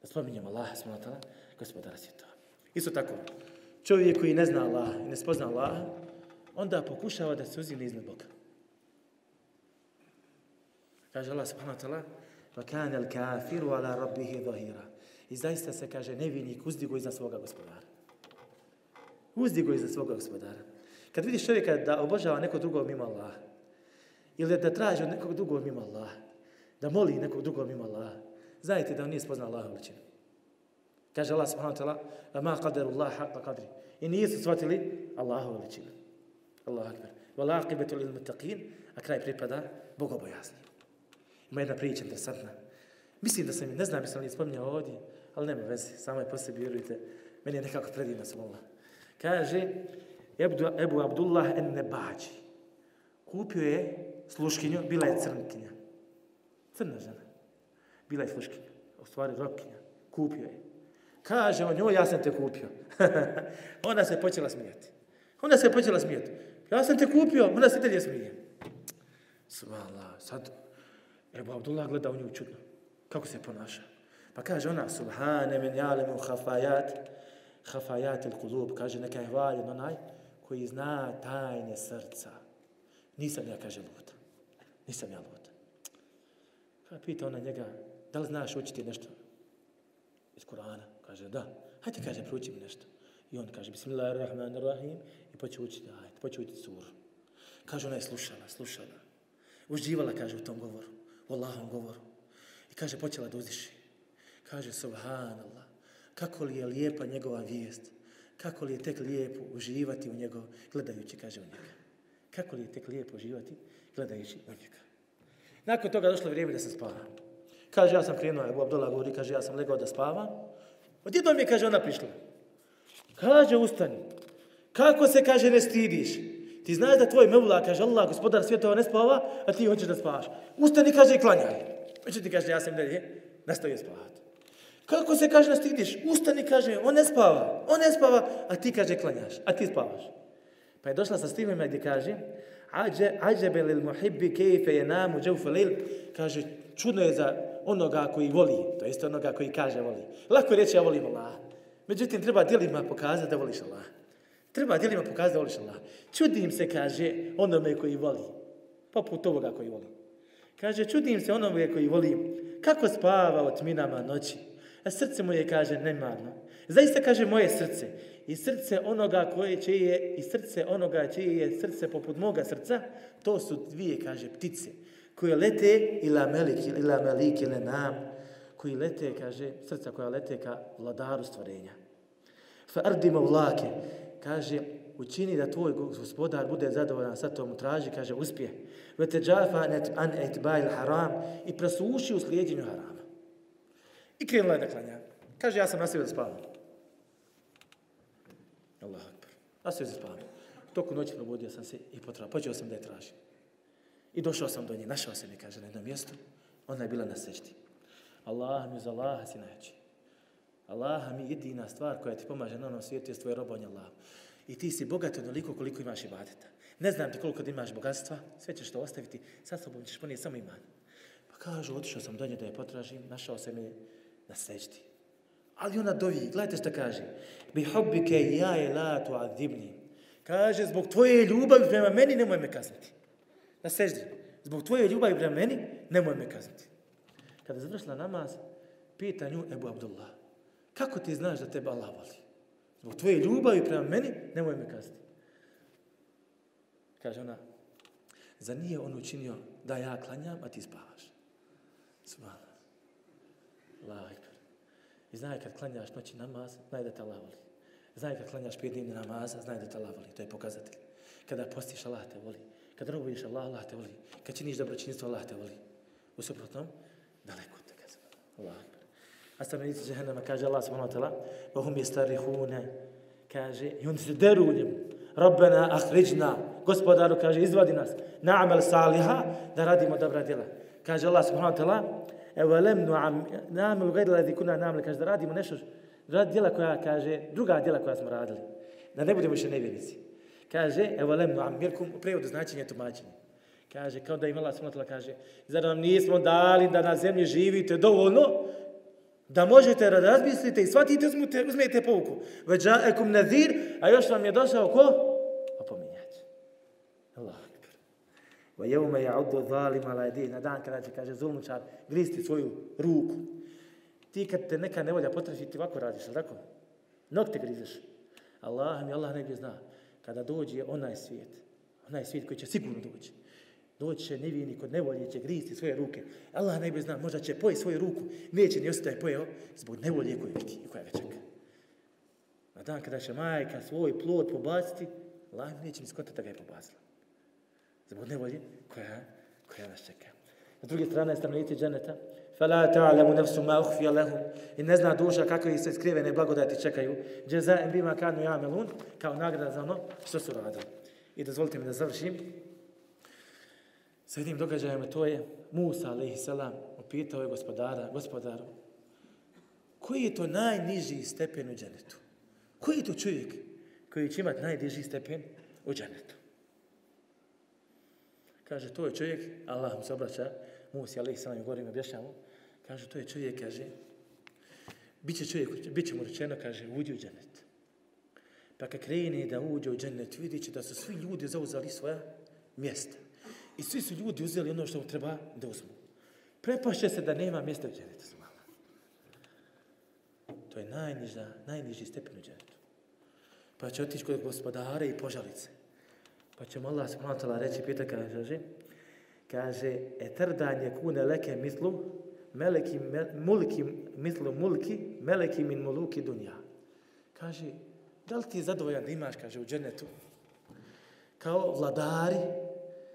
Da Allaha subhanahu wa ta'ala, gospodara svjetova. Isto tako, čovjek koji ne zna Allah i ne spozna Allaha, onda pokušava da se uzime iznad Boga. Kaže Allah subhanahu wa ta'ala, وَكَانَ الْكَافِرُ عَلَى رَبِّهِ ظَهِيرًا I zaista se kaže nevinik uzdigo iza svoga gospodara. Uzdigo iza svoga gospodara. Kad vidiš čovjeka da obožava nekog drugog mimo Allah, ili da traži od nekog drugog mimo Allah, da moli nekog drugog mimo Allah, znajte da on nije spoznao Allaha veličinu. Kaže Allah subhanahu wa ta'ala, va ma qadaru Allah haqqa qadri. I nisu shvatili Allaha veličinu. Allahu akbar. Wal aqibatu lil muttaqin, a kraj pripada bogobojazni. Ima jedna priča interesantna. Mislim da sam, ne znam, jesam li spominjao ovdje, ali nema veze, samo je po sebi, vjerujte, meni je nekako predivno sam Allah. Kaže, Ebu, Ebu Abdullah en Nebađi, kupio je sluškinju, bila je crnkinja, crna žena, bila je sluškinja, u stvari rokinja, kupio je. Kaže on njoj, ja sam te kupio. ona se počela smijati. Ona se počela smijati. Ja sam te kupio, ona se dalje smije. Svala, sad, Ebu Abdullah gleda u nju čudno. Kako se ponaša? Pa kaže ona, subhane men jalemu hafajat, hafajat il kulub, kaže neka je hvaljen onaj koji zna tajne srca. Nisam ja, kaže, luta. Nisam ja luta. Pa pita ona njega, da li znaš učiti nešto iz Kurana? Kaže, da. Hajde, kaže, prouči mi nešto. I on kaže, bismillahirrahmanirrahim, i počeo učiti, hajde, počujte učiti suru. Kaže, ona je slušala, slušala. Uživala, kaže, u tom govoru, u Allahom govoru. I kaže, počela da uzdiši. Kaže, subhanallah, kako li je lijepa njegova vijest, kako li je tek lijepo uživati u njegov, gledajući, kaže u njega. Kako li je tek lijepo uživati, gledajući u njega. Nakon toga došlo vrijeme da se spava. Kaže, ja sam krenuo, Ebu Abdullah govori, kaže, ja sam legao da spavam. Odjednom mi je, kaže, ona prišla. Kaže, ustani. Kako se, kaže, ne stidiš? Ti znaš da tvoj mevla, kaže, Allah, gospodar svjetova ne spava, a ti hoćeš da spavaš. Ustani, kaže, i klanjaj. Pa Međutim, kaže, ja sam dalje, nastavio spavati. Kako se, kaže, ne stidiš? Ustani, kaže, on ne spava, on ne spava, a ti, kaže, klanjaš, a ti spavaš. Pa je došla sa stivima gdje kaže, Ađe, ađebe lil muhibbi kejfe je namu džavfu lil, kaže, čudno je za onoga koji voli, to jest onoga koji kaže voli. Lako je reći ja volim Allah. Međutim, treba dijelima pokazati da voliš Allah. Treba djelima pokazati da voliš Allah. Čudim se, kaže, onome koji voli. Poput ovoga koji voli. Kaže, čudim se onome koji voli. Kako spava od minama noći. A srce mu je, kaže, nemarno. Zaista, kaže, moje srce. I srce onoga koje će je, i srce onoga čije je srce poput moga srca, to su dvije, kaže, ptice koje lete ila melik, ila melik ila nam, koji lete, kaže, srca koja lete ka vladaru stvorenja. Fa ardimo vlake, kaže, učini da tvoj gospodar bude zadovoljan sa tomu, traži, kaže, uspije. Vete džafa an etbajl haram i presuši u slijedjenju harama. I krenula je da klanja. Kaže, ja sam nastavio da spavam. Allah akbar. Nastavio da spavam. Toku noći probudio sam se i potrao. Počeo sam da je tražim. I došao sam do nje, našao se mi, kaže, na jednom mjestu. Ona je bila na seždi. Allah mi za Allaha si najjači. Allah mi jedina stvar koja ti pomaže na onom svijetu je tvoje robovanje Allah. I ti si bogat onoliko koliko imaš ibadeta. Ne znam ti koliko da imaš bogatstva, sve ćeš to ostaviti, sa sobom ćeš ponijeti samo iman. Pa kažu, otišao sam do nje da je potražim, našao sam je na seždi. Ali ona dovi, gledajte što kaže. Bi hobbike ja je la tu adibni. Kaže, zbog tvoje ljubavi prema meni nemoj me kazniti na seždi. Zbog tvoje ljubavi prema meni, nemoj me kazniti. Kada je završila namaz, pita nju Ebu Abdullah, kako ti znaš da tebe Allah voli? Zbog tvoje ljubavi prema meni, nemoj me kazniti. Kaže ona, za nije on učinio da ja klanjam, a ti spavaš? Subhana. Allah I znaj kad klanjaš noći namaz, znaj da te Allah voli. Znaj kad klanjaš pet dnevni namaza, znaj da te Allah voli. To je pokazatelj. Kada postiš Allah te voli. Kada robuješ Allah, Allah te voli. Kad činiš dobročinstvo, Allah te voli. U suprotnom, daleko od toga. Allah. A stanovnici džahennama kaže Allah subhanahu wa ta'ala, wa hum yastarihuna kaže, i oni se deru u njemu. Rabbena ahriđna, gospodaru kaže, izvadi nas, na'amel saliha, da radimo dobra djela. Kaže Allah subhanahu wa ta'ala, evo lem na'amel gajda ladhi kuna na'amel, kaže, da radimo nešto, rad djela koja, kaže, druga djela koja smo radili. Da ne budemo više nevjernici. Kaže, evo lem nu amirkum, u prevodu značenje tumačenje. Kaže, kao da im Allah taala kaže, zar nam nismo dali da na zemlji živite dovoljno, da možete da razmislite i shvatite, uzmete, uzmete pouku. Veđa ekum nazir, a još vam je došao ko? Opominjač. Allah akbar. Va jevme ja zalim ala edi, na dan kada će, kaže, zulmučar, gristi svoju ruku. Ti kad te neka nevolja potraži, ti ovako radiš, ali tako? Nog te grizeš. Allah mi, Allah ne bi zna kada dođe onaj svijet, onaj svijet koji će sigurno doći, doći će nevini kod nevolje, će gristi svoje ruke. Allah najbolje zna, možda će poje svoju ruku, neće ni ostaje pojeo zbog nevolje koju vidi i koja ga čeka. Na dan kada će majka svoj plod pobaciti, Allah neće ni skotati da ga je pobacila. Zbog nevolje koja, koja nas čeka. Na druge strane, stanovnici dženeta, فلا تعلم نفس ما اخفي لهم i ne zna duša kakve se skrivene blagodati čekaju jazaa'an bima kanu ya'malun kao nagrada za ono što su radili i dozvolite mi da završim sa jednim događajem to je Musa alejhi selam upitao je gospodara gospodaru koji je to najniži stepen u dženetu koji je to čovjek koji će imati najniži stepen u dženetu kaže to je čovjek Allah mu se obraća Musa alejhi selam govorim objašnjamo, Kaže, to je čovjek, kaže, bit će čovjek, bit će mu rečeno, kaže, uđi u dženet. Pa kad krene da uđe u dženet, vidit će da su svi ljudi zauzali svoja mjesta. I svi su ljudi uzeli ono što treba da uzmu. Prepašće se da nema mjesta u džennetu. To je najniža, najniži stepen u dženetu. Pa će otići kod gospodare i požalice. Pa će mu Allah smutala reći, pita kaže, kaže, etrdanje kune leke mitlu, meleki mulki mislu mulki meleki min muluki dunja kaže da li ti je zadovoljan da imaš kaže u dženetu, kao vladari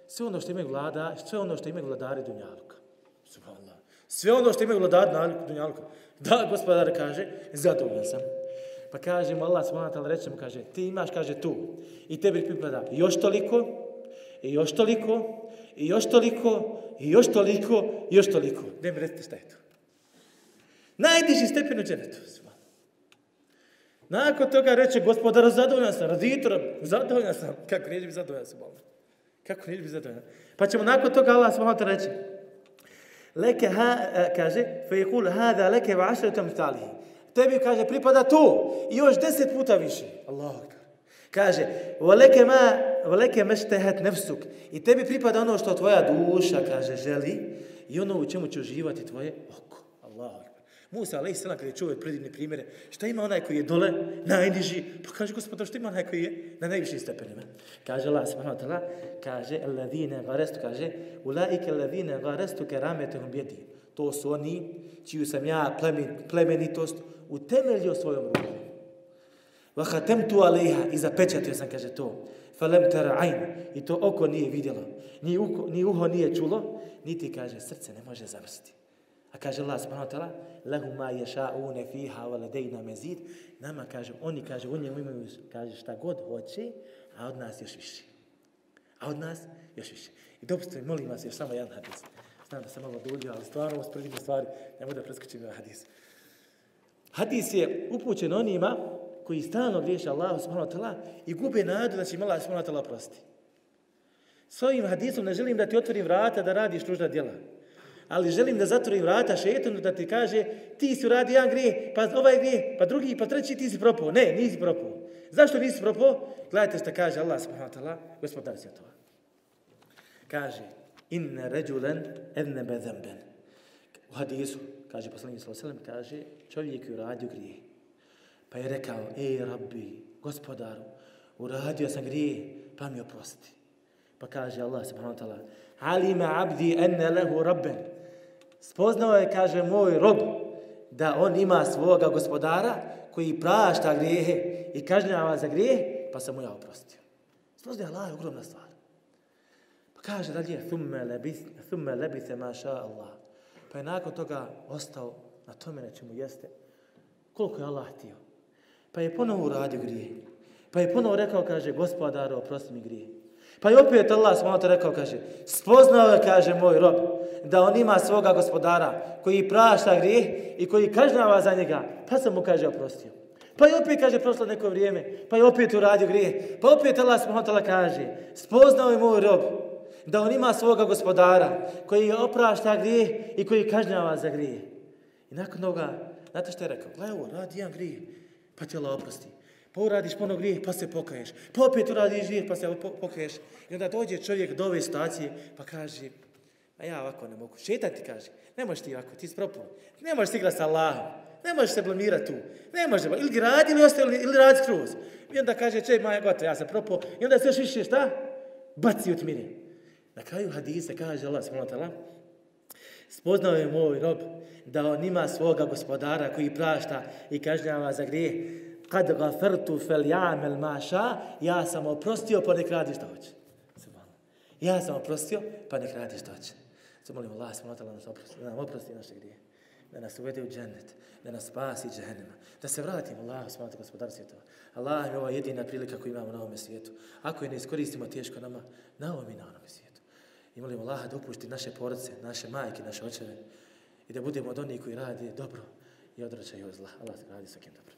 sve ono što imaju vlada sve ono što imaju vladari dunjaluka subhanallah Sve ono što imaju vladar na dunjalku. Da, gospodar kaže, zadovoljan sam. Pa kaže mu Allah subhanahu ta'ala, reče mu, kaže, ti imaš, kaže, tu. I tebi pripada još toliko, i još toliko, i još toliko, i još toliko, i još toliko. Ne mi recite šta je to. Najdiži stepen u dženetu. Nakon toga reče, gospodar, zadovoljan sam, raditor, zadovoljan sam. Kako neće biti zadovoljan sam, Boga? Kako neće biti zadovoljan? Pa ćemo nakon toga Allah subhanahu ta'ala reći, leke ha, e, kaže, fe je kul hada leke va ašretom talihi. Tebi, kaže, pripada to i još deset puta više. Allahu akbar. Kaže, voleke ma, voleke meštehet nefsuk. I tebi pripada ono što tvoja duša, kaže, želi i ono u čemu će uživati tvoje oko. Allahu. Musa, alaih sallam, kada je čuo predivne primjere, šta ima onaj koji je dole, najniži, pa kaže gospodar, šta ima onaj koji je na najvišim stepenima? Kaže Allah, subhanahu wa ta'ala, kaže, alladhine varestu, kaže, ulaike alladhine varestu kerametehum bjedi. To su oni čiju sam ja plemenitost utemeljio svojom rukom. Vahatemtu alejha i zapečatio sam, kaže to. Falem tera ajn. I to oko nije vidjelo. Ni, uko, ni uho nije čulo. Niti, kaže, srce ne može zavrstiti. A kaže Allah subhanahu wa ta'ala, lehu ma ješa'une fiha wa ladejna mezid. Nama kaže, oni kaže, u njemu imaju, kaže, šta god hoće, a od nas još više. A od nas još više. I dopustite, molim vas, još samo jedan hadis. Znam da sam malo duljio, ali stvarno, ovo stvari, ne mogu da preskočim na hadis. Hadis je upućen onima koji stalno griješe Allahu subhanahu wa ta'ala i gube nadu da će im Allah subhanahu wa ta'ala prosti. S ovim hadisom ne želim da ti otvorim vrata da radiš nužna djela. Ali želim da zatvorim vrata šetanu da ti kaže ti si uradio jedan grije, pa ovaj grije, pa drugi, pa treći ti si propao. Ne, nisi propao. Zašto nisi propao? Gledajte što kaže Allah subhanahu wa ta'ala, gospodar svjetova. Kaže, inne ređulen edne bezemben. U hadisu, kaže poslanik sallallahu alejhi ve sellem kaže čovjek je uradio grije. Pa je rekao: "Ej Rabbi, gospodaru, uradio sam grije, pa mi oprosti." Pa kaže Allah subhanahu wa ta'ala: "Alima 'abdi anna lahu rabban." Spoznao je, kaže moj rob, da on ima svoga gospodara koji prašta grijehe i kažnjava za grijehe, pa sam mu ja oprostio. Spoznao Allah je ogromna stvar. Pa kaže dalje, thumme lebith, thumme lebithe maša Allah. Pa je nakon toga ostao na tome na čemu jeste. Koliko je Allah htio. Pa je ponovo uradio grije. Pa je ponovo rekao, kaže, gospodaro, oprosti mi grije. Pa je opet Allah smo to rekao, kaže, spoznao je, kaže, moj rob, da on ima svoga gospodara koji prašta grijeh i koji kažnjava za njega. Pa sam mu, kaže, oprostio. Pa je opet, kaže, prošlo neko vrijeme, pa je opet uradio grije. Pa opet Allah smo kaže, spoznao je moj rob, da on ima svoga gospodara koji je oprašta grijeh i koji kažnjava za grije. I nakon toga, znate što je rekao? Gledaj ovo, radi jedan grije, pa ti Allah oprosti. Pa uradiš ponovno grije, pa se pokaješ. Pa opet uradiš grije, pa se pokaješ. I onda dođe čovjek do ove stacije, pa kaže, a ja ovako ne mogu. Šetan ti kaže, ne možeš ti ovako, ti si propao. Ne možeš ti igrati sa Allahom. Ne možeš se blamirati tu. Ne možeš, ili radi ili ostaje, ili radi skroz. I onda kaže, čej, maja, gotovo, ja sam propao. I onda se još više, šta? Baci u tmine. Na kraju hadisa kaže Allah s.w.t. Spoznao je moj rob da on ima svoga gospodara koji prašta i kažnjava za grije. Kad gafertu fel jamel maša, ja sam oprostio pa nek radi što hoće. Ja sam oprostio pa nek radi što hoće. Zato molim Allah s.w.t. da nas oprosti, da nam oprosti naše grije. Da nas uvede u džennet, da nas spasi džehennema, da se vratimo Allah s.w.t. gospodar svjetova. Allah je ova jedina prilika koju imamo na ovom svijetu. Ako je ne iskoristimo teško nama, na ovom i na onom svijetu. I molim Allah da upušti naše porodice, naše majke, naše očeve i da budemo od onih koji radi dobro i odvraćaju od zla. Allah se radi sa kim dobro.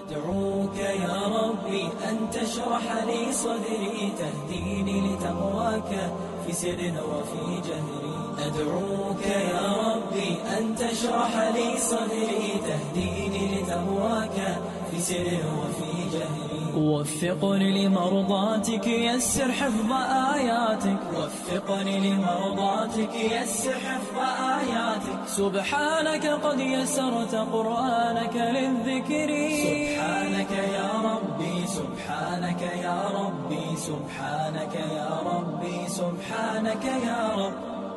أدعوك يا ربي أن تشرح لي صدري تهديني لتقواك في سر وفي جهري أدعوك يا ربي أن تشرح لي صدري تهديني لتقواك في سر وفي جهري. وفقني لمرضاتك يسر حفظ آياتك. وفقني لمرضاتك يسر حفظ آياتك. سبحانك قد يسرت قرآنك للذكر. سبحانك يا ربي سبحانك يا ربي سبحانك يا ربي سبحانك يا رب.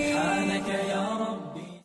سبحانك يا رب.